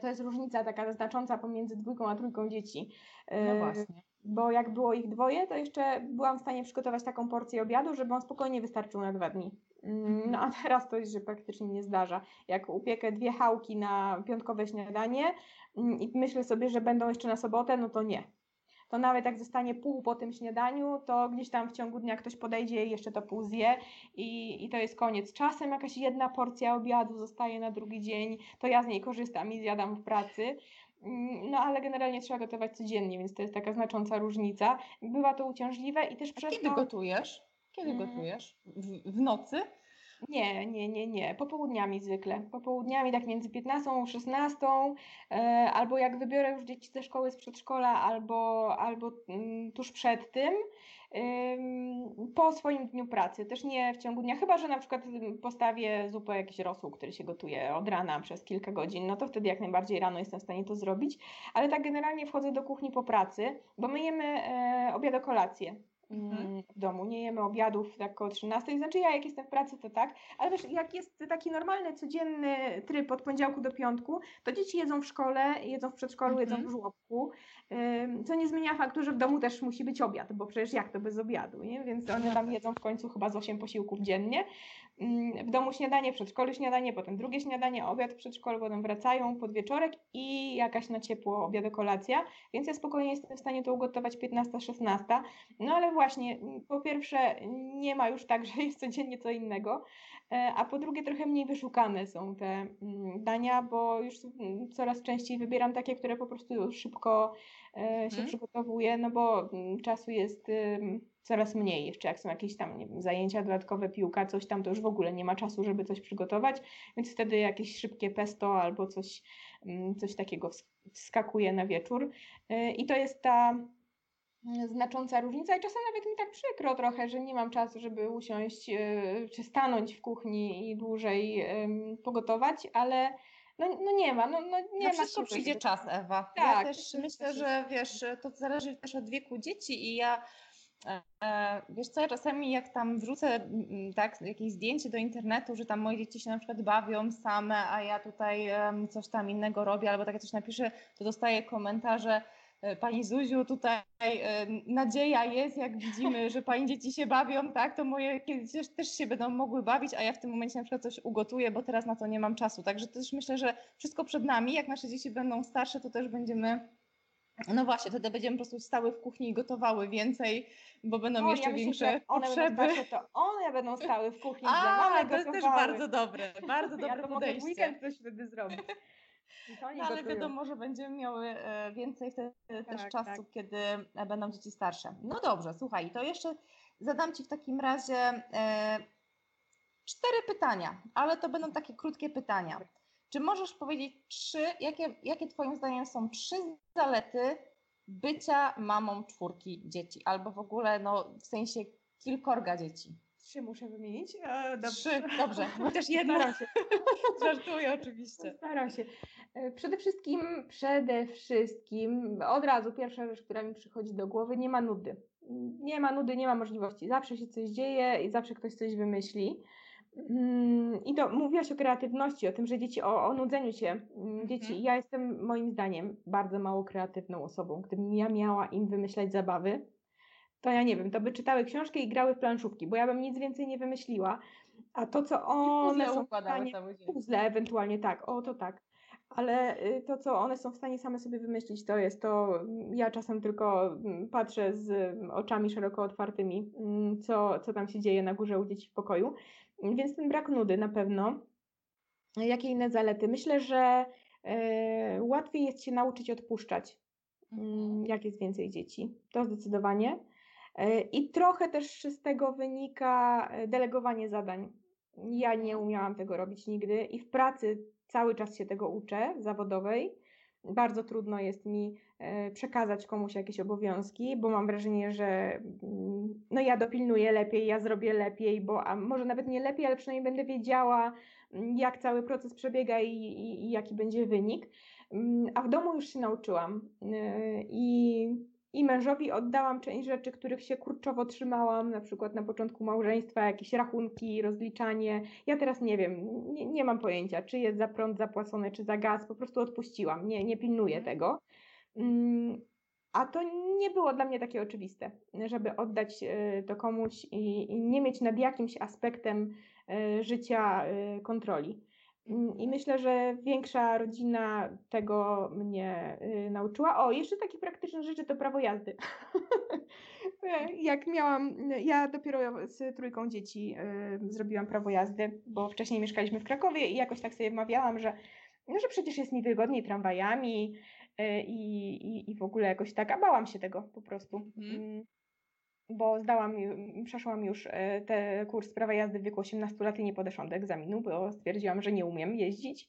Speaker 2: To jest różnica taka znacząca pomiędzy dwójką a trójką dzieci.
Speaker 1: No właśnie
Speaker 2: bo jak było ich dwoje, to jeszcze byłam w stanie przygotować taką porcję obiadu, żeby on spokojnie wystarczył na dwa dni. Mm, no a teraz to się praktycznie nie zdarza. Jak upiekę dwie chałki na piątkowe śniadanie mm, i myślę sobie, że będą jeszcze na sobotę, no to nie. To nawet jak zostanie pół po tym śniadaniu, to gdzieś tam w ciągu dnia ktoś podejdzie i jeszcze to pół zje i, i to jest koniec. Czasem jakaś jedna porcja obiadu zostaje na drugi dzień, to ja z niej korzystam i zjadam w pracy. Mm, no ale generalnie trzeba gotować codziennie, więc to jest taka znacząca różnica. Bywa to uciążliwe i też
Speaker 1: A
Speaker 2: przez
Speaker 1: kiedy
Speaker 2: to...
Speaker 1: gotujesz? Kiedy
Speaker 2: Mm.
Speaker 1: gotujesz? W, w nocy?
Speaker 2: Nie, nie, nie, nie. Popołudniami zwykle. Popołudniami tak między 15 a 16, e, albo jak wybiorę już dzieci ze szkoły, z przedszkola, albo, albo mm, tuż przed tym, ym, po swoim dniu pracy. Też nie w ciągu dnia, chyba że na przykład postawię zupę jakiś rosół, który się gotuje od rana przez kilka godzin, no to wtedy jak najbardziej rano jestem w stanie to zrobić. Ale tak generalnie wchodzę do kuchni po pracy, bo my jemy e, obiad o kolację
Speaker 1: Mhm.
Speaker 2: mm, w domu. Nie jemy obiadów tak około 13. Znaczy ja jak jestem w pracy to tak, ale wiesz, jak jest taki normalny, codzienny tryb od poniedziałku do piątku, to dzieci jedzą w szkole, jedzą w przedszkolu, jedzą
Speaker 1: Mhm.
Speaker 2: w żłobku, co nie zmienia faktu, że w domu też musi być obiad, bo przecież jak to bez obiadu, nie? Więc one tam jedzą w końcu chyba z 8 posiłków dziennie. Ym, W domu śniadanie, przedszkolu śniadanie, potem drugie śniadanie, obiad w przedszkolu, potem wracają pod wieczorek i jakaś na ciepło obiad, kolacja, więc ja spokojnie jestem w stanie to ugotować 15-16. No ale właśnie, mm, po pierwsze, nie ma już tak, [laughs] że jest codziennie co innego, a po drugie, trochę mniej wyszukane są te mm, dania, bo już mm, coraz częściej wybieram takie, które po prostu szybko e, się
Speaker 1: Mhm.
Speaker 2: przygotowuje, no bo mm, czasu jest coraz mniej. Jeszcze jak są jakieś tam nie wiem, zajęcia dodatkowe, piłka, coś tam, to już w ogóle nie ma czasu, żeby coś przygotować, więc wtedy jakieś szybkie pesto albo coś, coś takiego ws- wskakuje na wieczór. E, I to jest ta znacząca różnica i czasem nawet mi tak przykro trochę, że nie mam czasu, żeby usiąść e, czy stanąć w kuchni i dłużej pogotować, ale no, no nie ma, no, no nie
Speaker 1: Na
Speaker 2: ma
Speaker 1: wszystko przyjdzie czas, Ewa.
Speaker 2: Tak,
Speaker 1: ja też myślę, że wiesz, to zależy też od wieku dzieci i ja e, wiesz co, ja czasami jak tam wrzucę mm, tak, jakieś zdjęcie do internetu, że tam moje dzieci się na przykład bawią same, a ja tutaj coś tam innego robię, albo takie coś napiszę, to dostaję komentarze Pani Zuziu, tutaj e, nadzieja jest, jak widzimy, [laughs] że Pani dzieci się bawią, tak, to moje kiedyś też, też się będą mogły bawić, a ja w tym momencie na przykład coś ugotuję, bo teraz na to nie mam czasu. Także też myślę, że wszystko przed nami. Jak nasze dzieci będą starsze, to też będziemy. No właśnie, wtedy będziemy po prostu stały w kuchni i gotowały więcej, bo będą
Speaker 2: O,
Speaker 1: jeszcze
Speaker 2: ja
Speaker 1: większe
Speaker 2: one
Speaker 1: potrzeby.
Speaker 2: będą starsze, to one będą stały w kuchni [laughs]
Speaker 1: A, to jest też bardzo dobre, bardzo
Speaker 2: ja
Speaker 1: dobre
Speaker 2: to mogę w
Speaker 1: podejście.
Speaker 2: weekend coś wtedy zrobić.
Speaker 1: No, ale wiadomo, że będziemy miały e, więcej wtedy też
Speaker 2: Tak,
Speaker 1: czasu,
Speaker 2: tak.
Speaker 1: kiedy e, będą dzieci starsze. No dobrze, słuchaj, to jeszcze zadam Ci w takim razie e, cztery pytania, ale to będą takie krótkie pytania. Czy możesz powiedzieć trzy, jakie, jakie Twoim zdaniem są trzy zalety bycia mamą czwórki dzieci, albo w ogóle no, w sensie kilkorga dzieci?
Speaker 2: Trzy muszę wymienić. E, dobrze.
Speaker 1: Trzy, dobrze, [laughs] chociaż jedno.
Speaker 2: Staram się. [laughs]
Speaker 1: Żartuję oczywiście.
Speaker 2: Staram się. E, Przede wszystkim, przede wszystkim, od razu pierwsza rzecz, która mi przychodzi do głowy, nie ma nudy. Nie ma nudy, nie ma możliwości. Zawsze się coś dzieje i zawsze ktoś coś wymyśli. Mm, I to mówiłaś o kreatywności, o tym, że dzieci, o, o nudzeniu się mm, dzieci.
Speaker 1: Mhm.
Speaker 2: Ja jestem moim zdaniem bardzo mało kreatywną osobą. Gdybym ja miała im wymyślać zabawy, to ja nie wiem, to by czytały książkę i grały w planszówki, bo ja bym nic więcej nie wymyśliła. A to, co one są w stanie puzzle ewentualnie, tak, o to tak. Ale y, to, co one są w stanie same sobie wymyślić, to jest to, mm, ja czasem tylko mm, patrzę z mm, oczami szeroko otwartymi, co, co tam się dzieje na górze u dzieci w pokoju. Więc ten brak nudy na pewno. Jakie inne zalety? Myślę, że e, łatwiej jest się nauczyć odpuszczać, mm, jak jest więcej dzieci. To zdecydowanie. E, I trochę też z tego wynika e, delegowanie zadań. Ja nie umiałam tego robić nigdy i w pracy cały czas się tego uczę, zawodowej. Bardzo trudno jest mi e, przekazać komuś jakieś obowiązki, bo mam wrażenie, że no ja dopilnuję lepiej, ja zrobię lepiej, bo a może nawet nie lepiej, ale przynajmniej będę wiedziała, jak cały proces przebiega i, i, i jaki będzie wynik. A w domu już się nauczyłam i i mężowi oddałam część rzeczy, których się kurczowo trzymałam, na przykład na początku małżeństwa, jakieś rachunki, rozliczanie. Ja teraz nie wiem, nie, nie mam pojęcia, czy jest za prąd zapłacone, czy za gaz, po prostu odpuściłam, nie, nie pilnuję
Speaker 1: Mhm.
Speaker 2: tego. Mm, A to nie było dla mnie takie oczywiste, żeby oddać e, to komuś i, i nie mieć nad jakimś aspektem e, życia e, kontroli. Mm, I myślę, że większa rodzina tego mnie y, nauczyła. O, jeszcze takie praktyczne rzeczy to prawo jazdy. [laughs] E, Jak miałam, ja dopiero z trójką dzieci y, zrobiłam prawo jazdy, bo wcześniej mieszkaliśmy w Krakowie i jakoś tak sobie wmawiałam, że, no, że przecież jest mi wygodniej tramwajami i, i, i w ogóle jakoś tak, a bałam się tego po prostu. Mhm. Mm, bo zdałam, przeszłam już ten kurs prawa jazdy w wieku 18 lat i nie podeszłam do egzaminu, bo stwierdziłam, że nie umiem jeździć.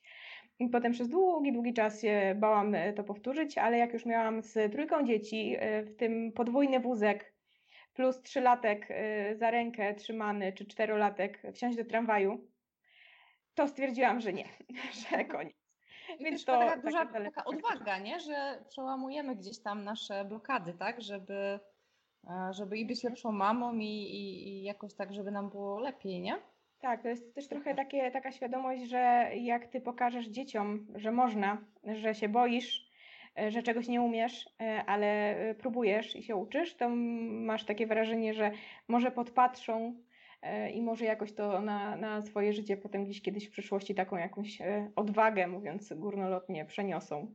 Speaker 2: I potem przez długi, długi czas się bałam to powtórzyć, ale jak już miałam z trójką dzieci, w tym podwójny wózek, plus trzylatek za rękę trzymany, czy czterolatek wsiąść do tramwaju, to stwierdziłam, że nie, [laughs] że koniec.
Speaker 1: Więc to taka duża taka odwaga, nie? że przełamujemy gdzieś tam nasze blokady, tak, żeby, e, żeby i być lepszą mamą i, i, i jakoś tak, żeby nam było lepiej, nie?
Speaker 2: Tak, to jest też trochę takie, taka świadomość, że jak ty pokażesz dzieciom, że można, że się boisz, e, że czegoś nie umiesz, e, ale próbujesz i się uczysz, to masz takie wrażenie, że może podpatrzą E, i może jakoś to na, na swoje życie potem gdzieś kiedyś w przyszłości taką jakąś e, odwagę, mówiąc górnolotnie, przeniosą.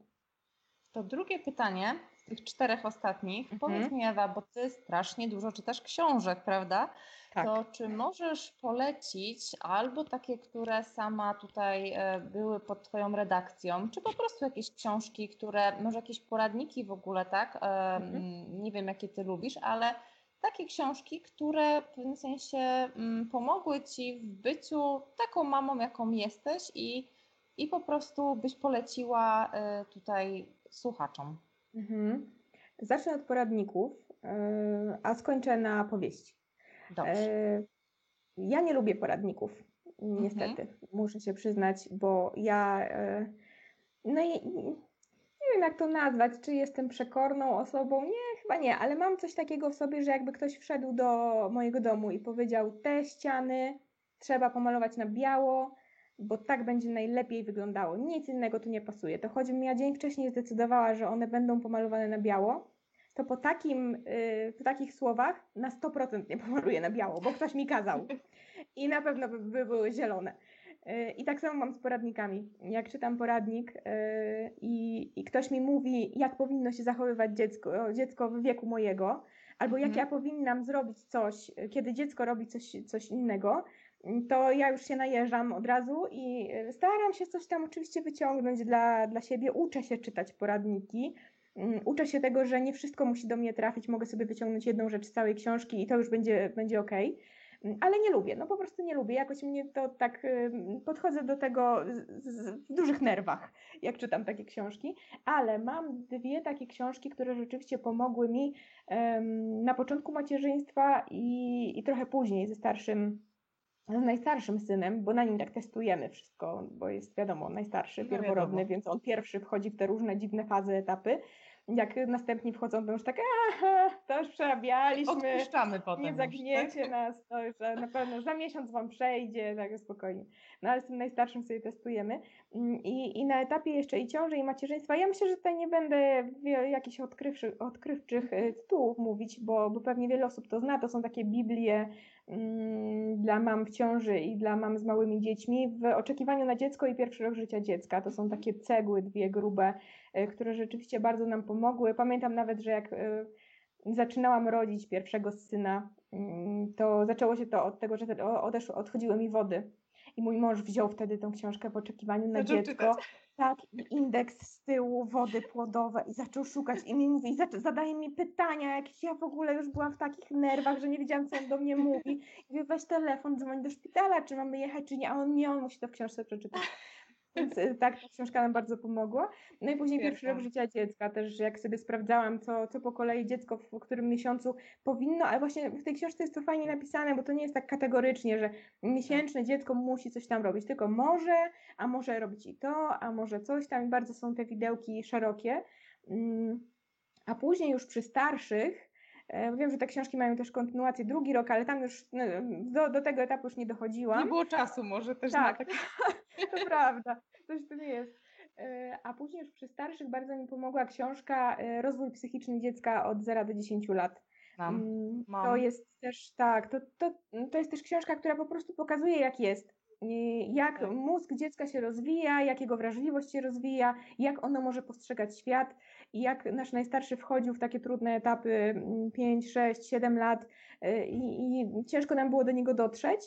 Speaker 1: To drugie pytanie tych czterech ostatnich. Mhm. Powiedz mi Ewa, bo ty strasznie dużo czytasz książek, prawda? Tak. To czy możesz polecić albo takie, które sama tutaj e, były pod Twoją redakcją, czy po prostu jakieś książki, które, może jakieś poradniki w ogóle, tak? Mhm. Nie wiem, jakie Ty lubisz, ale takie książki, które w pewnym sensie pomogły Ci w byciu taką mamą, jaką jesteś i, i po prostu byś poleciła y, tutaj słuchaczom. Mhm.
Speaker 2: Zacznę od poradników, y, a skończę na powieści. Dobrze. Y, ja nie lubię poradników, niestety, mhm. muszę się przyznać, bo ja no i nie wiem jak to nazwać, czy jestem przekorną osobą, nie, chyba nie, ale mam coś takiego w sobie, że jakby ktoś wszedł do mojego domu i powiedział, te ściany trzeba pomalować na biało, bo tak będzie najlepiej wyglądało. Nic innego tu nie pasuje. To choćbym ja dzień wcześniej zdecydowała, że one będą pomalowane na biało, to po, takim, yy, po takich słowach na 100% nie pomaluję na biało, bo ktoś mi kazał. I na pewno by, by były zielone. I tak samo mam z poradnikami. Jak czytam poradnik yy, i, i ktoś mi mówi, jak powinno się zachowywać dziecko, dziecko w wieku mojego, albo jak mhm. ja powinnam zrobić coś, kiedy dziecko robi coś, coś innego, to ja już się najeżdżam od razu i staram się coś tam oczywiście wyciągnąć dla, dla siebie. Uczę się czytać poradniki. Mm, uczę się tego, że nie wszystko musi do mnie trafić, mogę sobie wyciągnąć jedną rzecz z całej książki i to już będzie, będzie ok. Mm, ale nie lubię, no po prostu nie lubię. Jakoś mnie to tak podchodzę do tego w dużych nerwach, jak czytam takie książki, ale mam dwie takie książki, które rzeczywiście pomogły mi um, na początku macierzyństwa i, i trochę później ze starszym z najstarszym synem, bo na nim tak testujemy wszystko, bo jest wiadomo, najstarszy, no pierworodny, więc on pierwszy wchodzi w te różne dziwne fazy, etapy jak następni wchodzą, to już tak, aha, to już przerabialiśmy.
Speaker 1: Odpuszczamy potem.
Speaker 2: Nie zagniecie tak? nas, to już na pewno za miesiąc wam przejdzie, tak spokojnie. No ale z tym najstarszym sobie testujemy. Mm, I, i na etapie jeszcze i ciąży, i macierzyństwa, ja myślę, że tutaj nie będę jakichś odkrywczych, odkrywczych tytułów mówić, bo, bo pewnie wiele osób to zna, to są takie Biblie dla mam w ciąży i dla mam z małymi dziećmi w oczekiwaniu na dziecko i pierwszy rok życia dziecka. To są takie cegły, dwie grube, E, które rzeczywiście bardzo nam pomogły. Pamiętam nawet, że jak e, zaczynałam rodzić pierwszego syna, mm, to zaczęło się to od tego, że odeszło, odchodziły mi wody. I mój mąż wziął wtedy tą książkę w oczekiwaniu na zaczął dziecko. Czytać. Tak, indeks z tyłu, wody płodowe i zaczął szukać i mi mówi, zadaje mi pytania, jakieś ja w ogóle już byłam w takich nerwach, że nie wiedziałam, co on do mnie mówi. I mówię, weź telefon, dzwoń do szpitala, czy mamy jechać, czy nie, a on nie, on musi to w książce przeczytać. Więc y, tak, ta książka nam bardzo pomogła. No i później pierwszy rok życia dziecka też, jak sobie sprawdzałam, co, co po kolei dziecko w którym miesiącu powinno, ale właśnie w tej książce jest to fajnie napisane, bo to nie jest tak kategorycznie, że miesięczne dziecko musi coś tam robić, tylko może, a może robić i to, a może coś tam i bardzo są te widełki szerokie. Mm, a później już przy starszych, e, Wiem, że te książki mają też kontynuację drugi rok, ale tam już no, do, do tego etapu już nie dochodziłam.
Speaker 1: Nie było czasu może też
Speaker 2: tak. na tak. [laughs] to prawda coś nie jest. E, a później już przy starszych bardzo mi pomogła książka e, Rozwój psychiczny dziecka od 0 do 10 lat. Mam, mm, mam. To jest też tak, to, to, to jest też książka, która po prostu pokazuje, jak jest. jak tak. mózg dziecka się rozwija, jak jego wrażliwość się rozwija, jak ono może postrzegać świat i jak nasz najstarszy wchodził w takie trudne etapy 5, 6, 7 lat y, i, i ciężko nam było do niego dotrzeć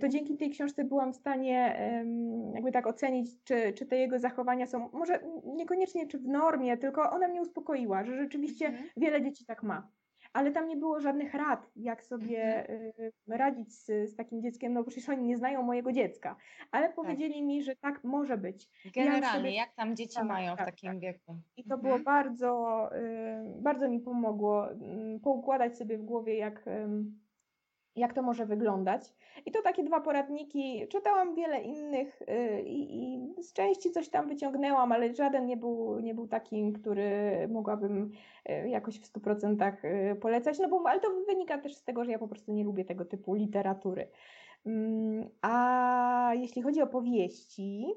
Speaker 2: to dzięki tej książce byłam w stanie jakby tak ocenić, czy, czy te jego zachowania są, może niekoniecznie czy w normie, tylko ona mnie uspokoiła, że rzeczywiście mhm. wiele dzieci tak ma ale tam nie było żadnych rad, jak sobie mhm. radzić z, z, takim dzieckiem, no bo przecież oni nie znają mojego dziecka, ale tak. powiedzieli tak. mi, że tak może być.
Speaker 1: Generalnie, sobie... jak tam dzieci tak, mają tak, w takim tak. wieku.
Speaker 2: I to mhm. było bardzo, bardzo mi pomogło poukładać sobie w głowie, jak jak to może wyglądać. I to takie dwa poradniki. Czytałam wiele innych y, i, i, z części coś tam wyciągnęłam, ale żaden nie był, nie był takim, który mogłabym y, jakoś w 100% y, polecać. No bo, ale to wynika też z tego, że ja po prostu nie lubię tego typu literatury. Mm, a jeśli chodzi o powieści,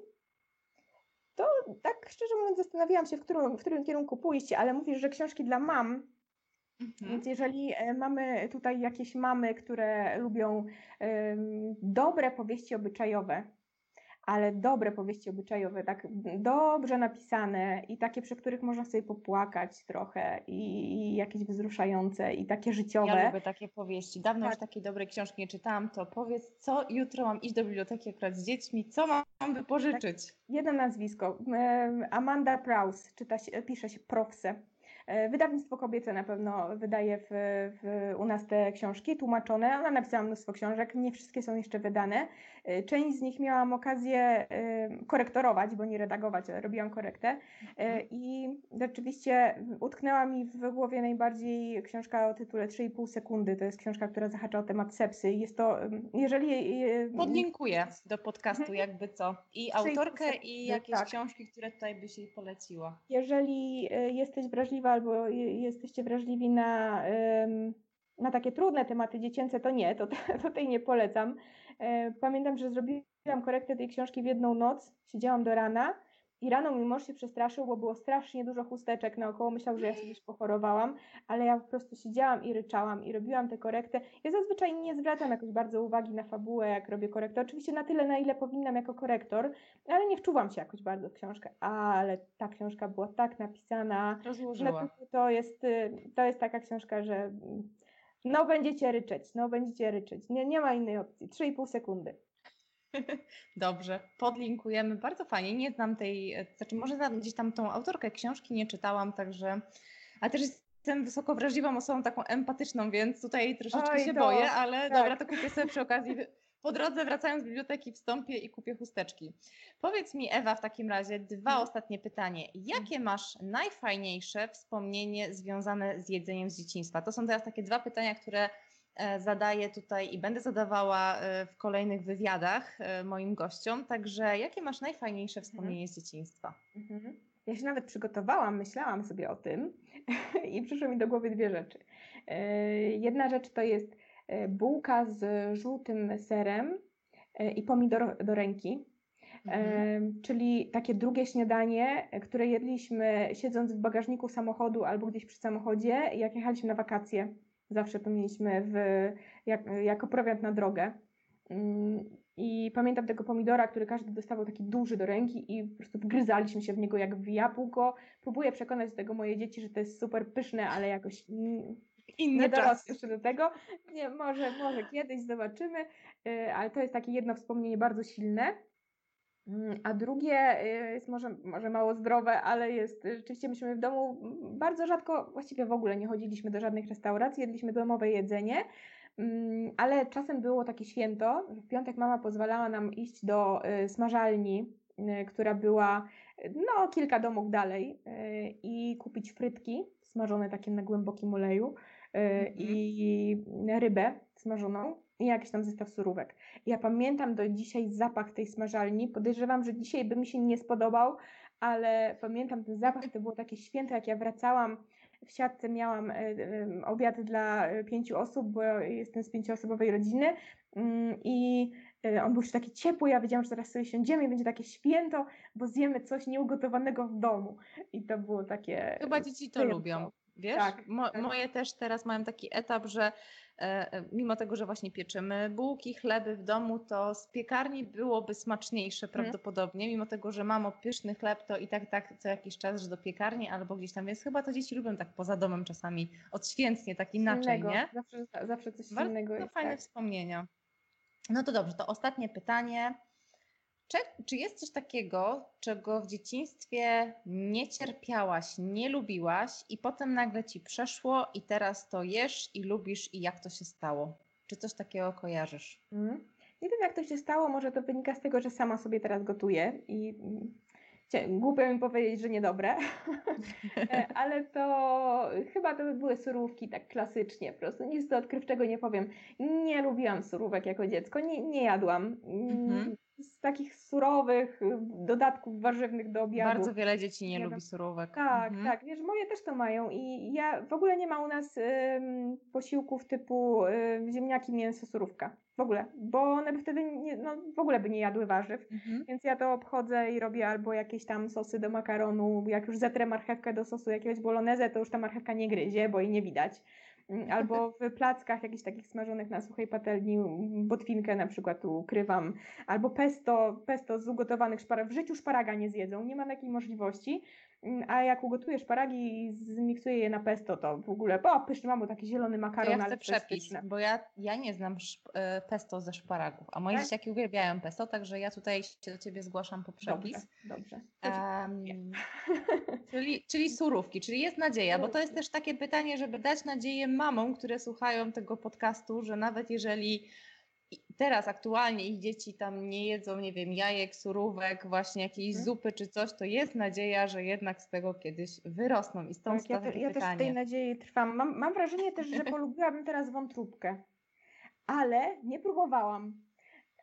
Speaker 2: to tak szczerze mówiąc zastanawiałam się, w którym, w którym kierunku pójść, ale mówisz, że książki dla mam, Mhm. Więc jeżeli e, mamy tutaj jakieś mamy, które lubią um, dobre powieści obyczajowe, ale dobre powieści obyczajowe, tak dobrze napisane i takie, przy których można sobie popłakać trochę i, i jakieś wzruszające i takie życiowe.
Speaker 1: Ja lubię takie powieści. Dawno tak. już takiej dobrej książki nie czytałam, to powiedz, co jutro mam iść do biblioteki akurat z dziećmi, co mam wypożyczyć? Tak.
Speaker 2: Jedno nazwisko. Amanda Prowse, czyta się, pisze się Profse. E, wydawnictwo kobiece na pewno wydaje w, w, u nas te książki tłumaczone. Ona napisała mnóstwo książek, nie wszystkie są jeszcze wydane. E, część z nich miałam okazję e, korektorować, bo nie redagować, ale robiłam korektę. Mhm. I rzeczywiście utknęła mi w głowie najbardziej książka o tytule 3,5 sekundy. To jest książka, która zahacza o temat sepsy. Jest to, jeżeli...
Speaker 1: Podlinkuję do podcastu mhm. jakby co. I autorkę i jakieś tak. książki, które tutaj byś jej poleciła.
Speaker 2: Jeżeli jesteś wrażliwa albo jesteście wrażliwi na, na takie trudne tematy dziecięce, to nie, to, [laughs] to tej nie polecam. E, pamiętam, że zrobiłam korektę tej książki w jedną noc, siedziałam do rana i rano mój mąż się przestraszył, bo było strasznie dużo chusteczek naokoło, myślał, że ja się gdzieś pochorowałam, ale ja po prostu siedziałam i ryczałam i robiłam tę korektę. Ja zazwyczaj nie zwracam jakoś bardzo uwagi na fabułę, jak robię korektę. Oczywiście na tyle, na ile powinnam jako korektor, ale nie wczuwam się jakoś bardzo w książkę. Ale ta książka była tak napisana.
Speaker 1: Rozłożyła.
Speaker 2: To jest, to jest taka książka, że no będziecie ryczeć, no będziecie ryczeć. Nie, nie ma innej opcji. 3,5 sekundy. [laughs]
Speaker 1: Dobrze, podlinkujemy. Bardzo fajnie. Nie znam tej, znaczy może znam gdzieś tam tą autorkę książki, nie czytałam, także. Ale też jestem wysoko wrażliwą osobą, taką empatyczną, więc tutaj troszeczkę Oj, się to, boję, ale tak. dobra, to kupię sobie przy okazji. Po drodze wracając z biblioteki wstąpię i kupię chusteczki. Powiedz mi, Ewa, w takim razie dwa hmm. ostatnie pytanie. Jakie masz najfajniejsze wspomnienie związane z jedzeniem z dzieciństwa? To są teraz takie dwa pytania, które zadaję tutaj i będę zadawała e, w kolejnych wywiadach e, moim gościom. Także jakie masz najfajniejsze wspomnienie z dzieciństwa? Mhm.
Speaker 2: Ja się nawet przygotowałam, myślałam sobie o tym [laughs] i przyszły mi do głowy dwie rzeczy. Jedna rzecz to jest bułka z żółtym serem i pomidor do ręki. Mhm. Czyli takie drugie śniadanie, które jedliśmy siedząc w bagażniku samochodu albo gdzieś przy samochodzie, jak jechaliśmy na wakacje Zawsze to mieliśmy w, jak, jako prowiant na drogę. Mm, I pamiętam tego pomidora, który każdy dostawał taki duży do ręki i po prostu wgryzaliśmy się w niego jak w jabłko. Próbuję przekonać tego moje dzieci, że to jest super pyszne, ale jakoś
Speaker 1: Inny nie
Speaker 2: czas. jeszcze do tego. Nie, może, może kiedyś zobaczymy, y, ale to jest takie jedno wspomnienie bardzo silne. Mm, a drugie y, jest może, może mało zdrowe, ale jest rzeczywiście myśmy w domu bardzo rzadko, właściwie w ogóle nie chodziliśmy do żadnych restauracji, jedliśmy domowe jedzenie, mm, ale czasem było takie święto, że w piątek mama pozwalała nam iść do y, smażalni, y, która była no kilka domów dalej i kupić frytki smażone takie na głębokim oleju mhm. i rybę smażoną i jakiś tam zestaw surówek. Ja pamiętam do dzisiaj zapach tej smażalni. Podejrzewam, że dzisiaj by mi się nie spodobał, ale pamiętam ten zapach. To było takie święto, jak ja wracałam. W siatce miałam e, e, obiad dla e, pięciu osób, bo jestem z pięcioosobowej rodziny mm, i on był już taki ciepły, ja wiedziałam, że zaraz sobie siądziemy i będzie takie święto, bo zjemy coś nieugotowanego w domu. I to było takie...
Speaker 1: Chyba dzieci to lubią. Wiesz, tak, Mo tak. moje też teraz mają taki etap, że mimo tego, że właśnie pieczymy bułki, chleby w domu, to z piekarni byłoby smaczniejsze mhm. prawdopodobnie, mimo tego, że mamo pyszny chleb, to i tak tak co jakiś czas, że do piekarni albo gdzieś tam jest. Chyba to dzieci lubią tak poza domem czasami odświętnie, tak inaczej, nie?
Speaker 2: Zawsze, zawsze coś Bardzo innego jest.
Speaker 1: fajne tak. wspomnienia. No to dobrze, to ostatnie pytanie. Czy, czy jest coś takiego, czego w dzieciństwie nie cierpiałaś, nie lubiłaś i potem nagle ci przeszło i teraz to jesz i lubisz i jak to się stało? Czy coś takiego kojarzysz? Mm.
Speaker 2: Nie wiem, jak to się stało. Może to wynika z tego, że sama sobie teraz gotuję i głupio mi powiedzieć, że niedobre, [laughs] e, ale to chyba to by były surówki tak klasycznie, po prostu nic do odkrywczego nie powiem. Nie lubiłam surówek jako dziecko, nie, nie jadłam. Mhm z takich surowych y, dodatków warzywnych do obiadu.
Speaker 1: Bardzo wiele dzieci nie, lubi surówek.
Speaker 2: Tak, mhm. tak. Wiesz, moje też to mają i ja w ogóle nie ma u nas y, posiłków typu y, ziemniaki, mięso, surówka. W ogóle, bo one by wtedy nie, no, w ogóle by nie jadły warzyw, mhm. więc ja to obchodzę i robię albo jakieś tam sosy do makaronu, jak już zetrę marchewkę do sosu jakiegoś bolognese, to już ta marchewka nie gryzie, bo jej nie widać. [laughs] Albo w plackach jakichś takich smażonych na suchej patelni, botwinkę na przykład ukrywam, albo pesto, pesto z ugotowanych szparagów. W życiu szparaga nie zjedzą, nie ma takiej możliwości, a jak ugotuję szparagi i zmiksuję je na pesto, to w ogóle, o pyszny, mam taki zielony makaron,
Speaker 1: to ja chcę przepis, bo ja, ja nie znam e, pesto ze szparagów, a moje tak? dzieciaki uwielbiają pesto, także ja tutaj się do Ciebie zgłaszam po przepis.
Speaker 2: Dobrze, dobrze. Um, [laughs]
Speaker 1: czyli, czyli surówki, czyli jest nadzieja, bo to jest też takie pytanie, żeby dać nadzieję mamom, które słuchają tego podcastu, że nawet jeżeli teraz aktualnie ich dzieci tam nie jedzą, nie wiem, jajek, surówek, właśnie jakiejś hmm. zupy czy coś, to jest nadzieja, że jednak z tego kiedyś wyrosną i stąd tak,
Speaker 2: ja, te, ja też w tej nadziei trwam. Mam, mam wrażenie też, że [laughs] polubiłabym teraz wątróbkę, ale nie próbowałam.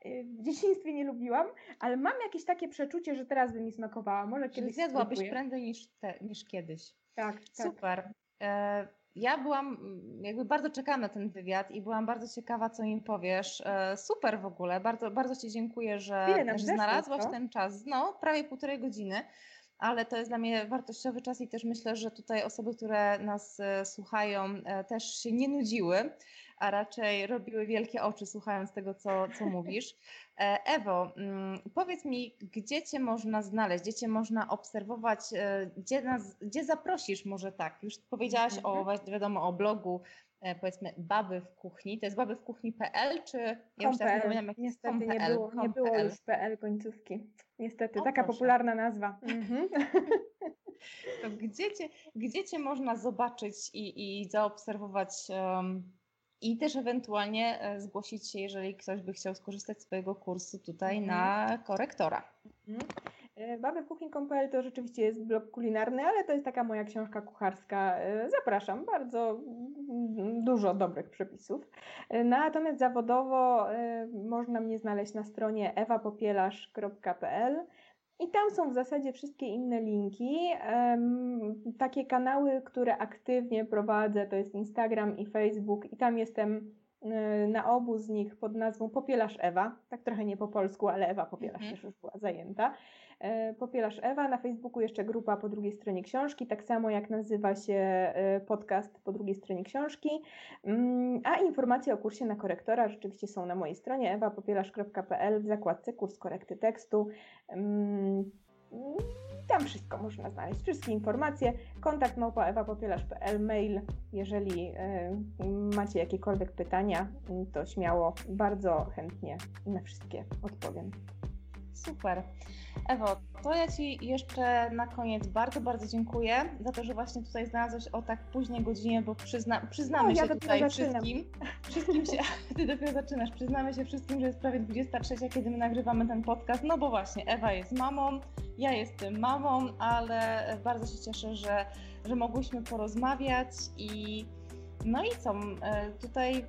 Speaker 2: Y, w dzieciństwie nie lubiłam, ale mam jakieś takie przeczucie, że teraz by mi smakowała. Może kiedyś
Speaker 1: zjadłabyś spróbuję. prędzej niż, te, niż kiedyś.
Speaker 2: Tak,
Speaker 1: tak. Super. E, ja byłam, mm, jakby bardzo czekałam na ten wywiad i byłam bardzo ciekawa, co im powiesz. E, super w ogóle, bardzo, bardzo Ci dziękuję, że, że znalazłaś ten czas. No, prawie półtorej godziny ale to jest dla mnie wartościowy czas i też myślę, że tutaj osoby, które nas e, słuchają, e, też się nie nudziły, a raczej robiły wielkie oczy słuchając tego, co, co [laughs] mówisz. E, Ewo, mm, powiedz mi, gdzie Cię można znaleźć, gdzie Cię można obserwować, gdzie, nas, gdzie zaprosisz może tak? Już powiedziałaś o, mhm. wiadomo, o blogu powiedzmy baby w kuchni. To jest baby w kuchni.pl czy
Speaker 2: ja już teraz nie Niestety nie było, nie było już PL końcówki. Niestety, o, taka proszę. popularna nazwa. Mhm. [laughs]
Speaker 1: To gdzie cię, gdzie cię można zobaczyć i, i zaobserwować um, i też ewentualnie e, zgłosić się, jeżeli ktoś by chciał skorzystać z swojego kursu tutaj mhm. na korektora. Mhm.
Speaker 2: E, kuchni.pl to rzeczywiście jest blog kulinarny, ale to jest taka moja książka kucharska. E, zapraszam, bardzo mm, dużo dobrych przepisów. Natomiast zawodowo można mnie znaleźć na stronie ewapopielarz.pl i tam są w zasadzie wszystkie inne linki. Takie kanały, które aktywnie prowadzę, to jest Instagram i Facebook, i tam jestem e, na obu z nich pod nazwą Popielarz Ewa. Tak trochę nie po polsku, ale Ewa Popielarz mhm. też już była zajęta. E, Popielasz Ewa, na Facebooku jeszcze grupa po drugiej stronie książki, tak samo jak nazywa się e, podcast po drugiej stronie książki. Mm, a informacje o kursie na korektora rzeczywiście są na mojej stronie ewapopielasz.pl w zakładce kurs korekty tekstu. Mm, tam wszystko można znaleźć, wszystkie informacje. Kontakt małpa ewapopielasz.pl, mail. Jeżeli e, macie jakiekolwiek pytania, to śmiało, bardzo chętnie na wszystkie odpowiem.
Speaker 1: Super. Ewo, to ja Ci jeszcze na koniec bardzo, bardzo dziękuję za to, że właśnie tutaj znalazłeś o tak późnej godzinie, bo przyzna, przyznamy no, się tutaj zaczynam. wszystkim. Wszystkim się, [laughs] Ty dopiero zaczynasz. Przyznamy się wszystkim, że jest prawie 23, kiedy my nagrywamy ten podcast, no bo właśnie Ewa jest mamą, ja jestem mamą, ale bardzo się cieszę, że, że mogłyśmy porozmawiać i no i co, e, tutaj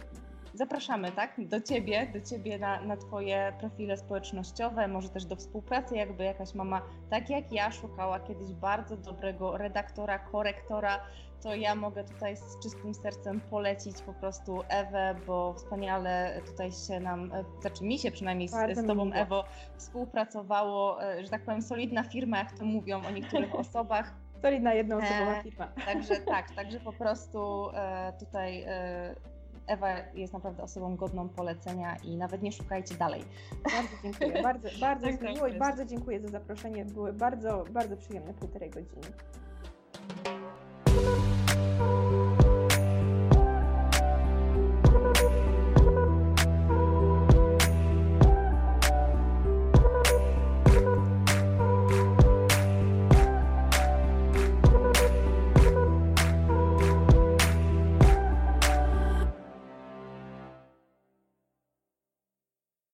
Speaker 1: zapraszamy tak, do Ciebie, do Ciebie na, na Twoje profile społecznościowe, może też do współpracy, jakby jakaś mama, tak jak ja, szukała kiedyś bardzo dobrego redaktora, korektora, to ja mogę tutaj z czystym sercem polecić po prostu Ewę, bo wspaniale tutaj się nam, e, znaczy mi się przynajmniej z, z Tobą, Ewo, współpracowało, e, że tak powiem, solidna firma, jak to mówią o niektórych [laughs] osobach.
Speaker 2: Solidna jednoosobowa firma.
Speaker 1: Także [laughs] tak, także po prostu tutaj Ewa jest naprawdę osobą godną polecenia i nawet nie szukajcie dalej.
Speaker 2: Bardzo dziękuję, [laughs] bardzo, bardzo jest miło i bardzo dziękuję za zaproszenie. Były bardzo, bardzo przyjemne półtorej godziny.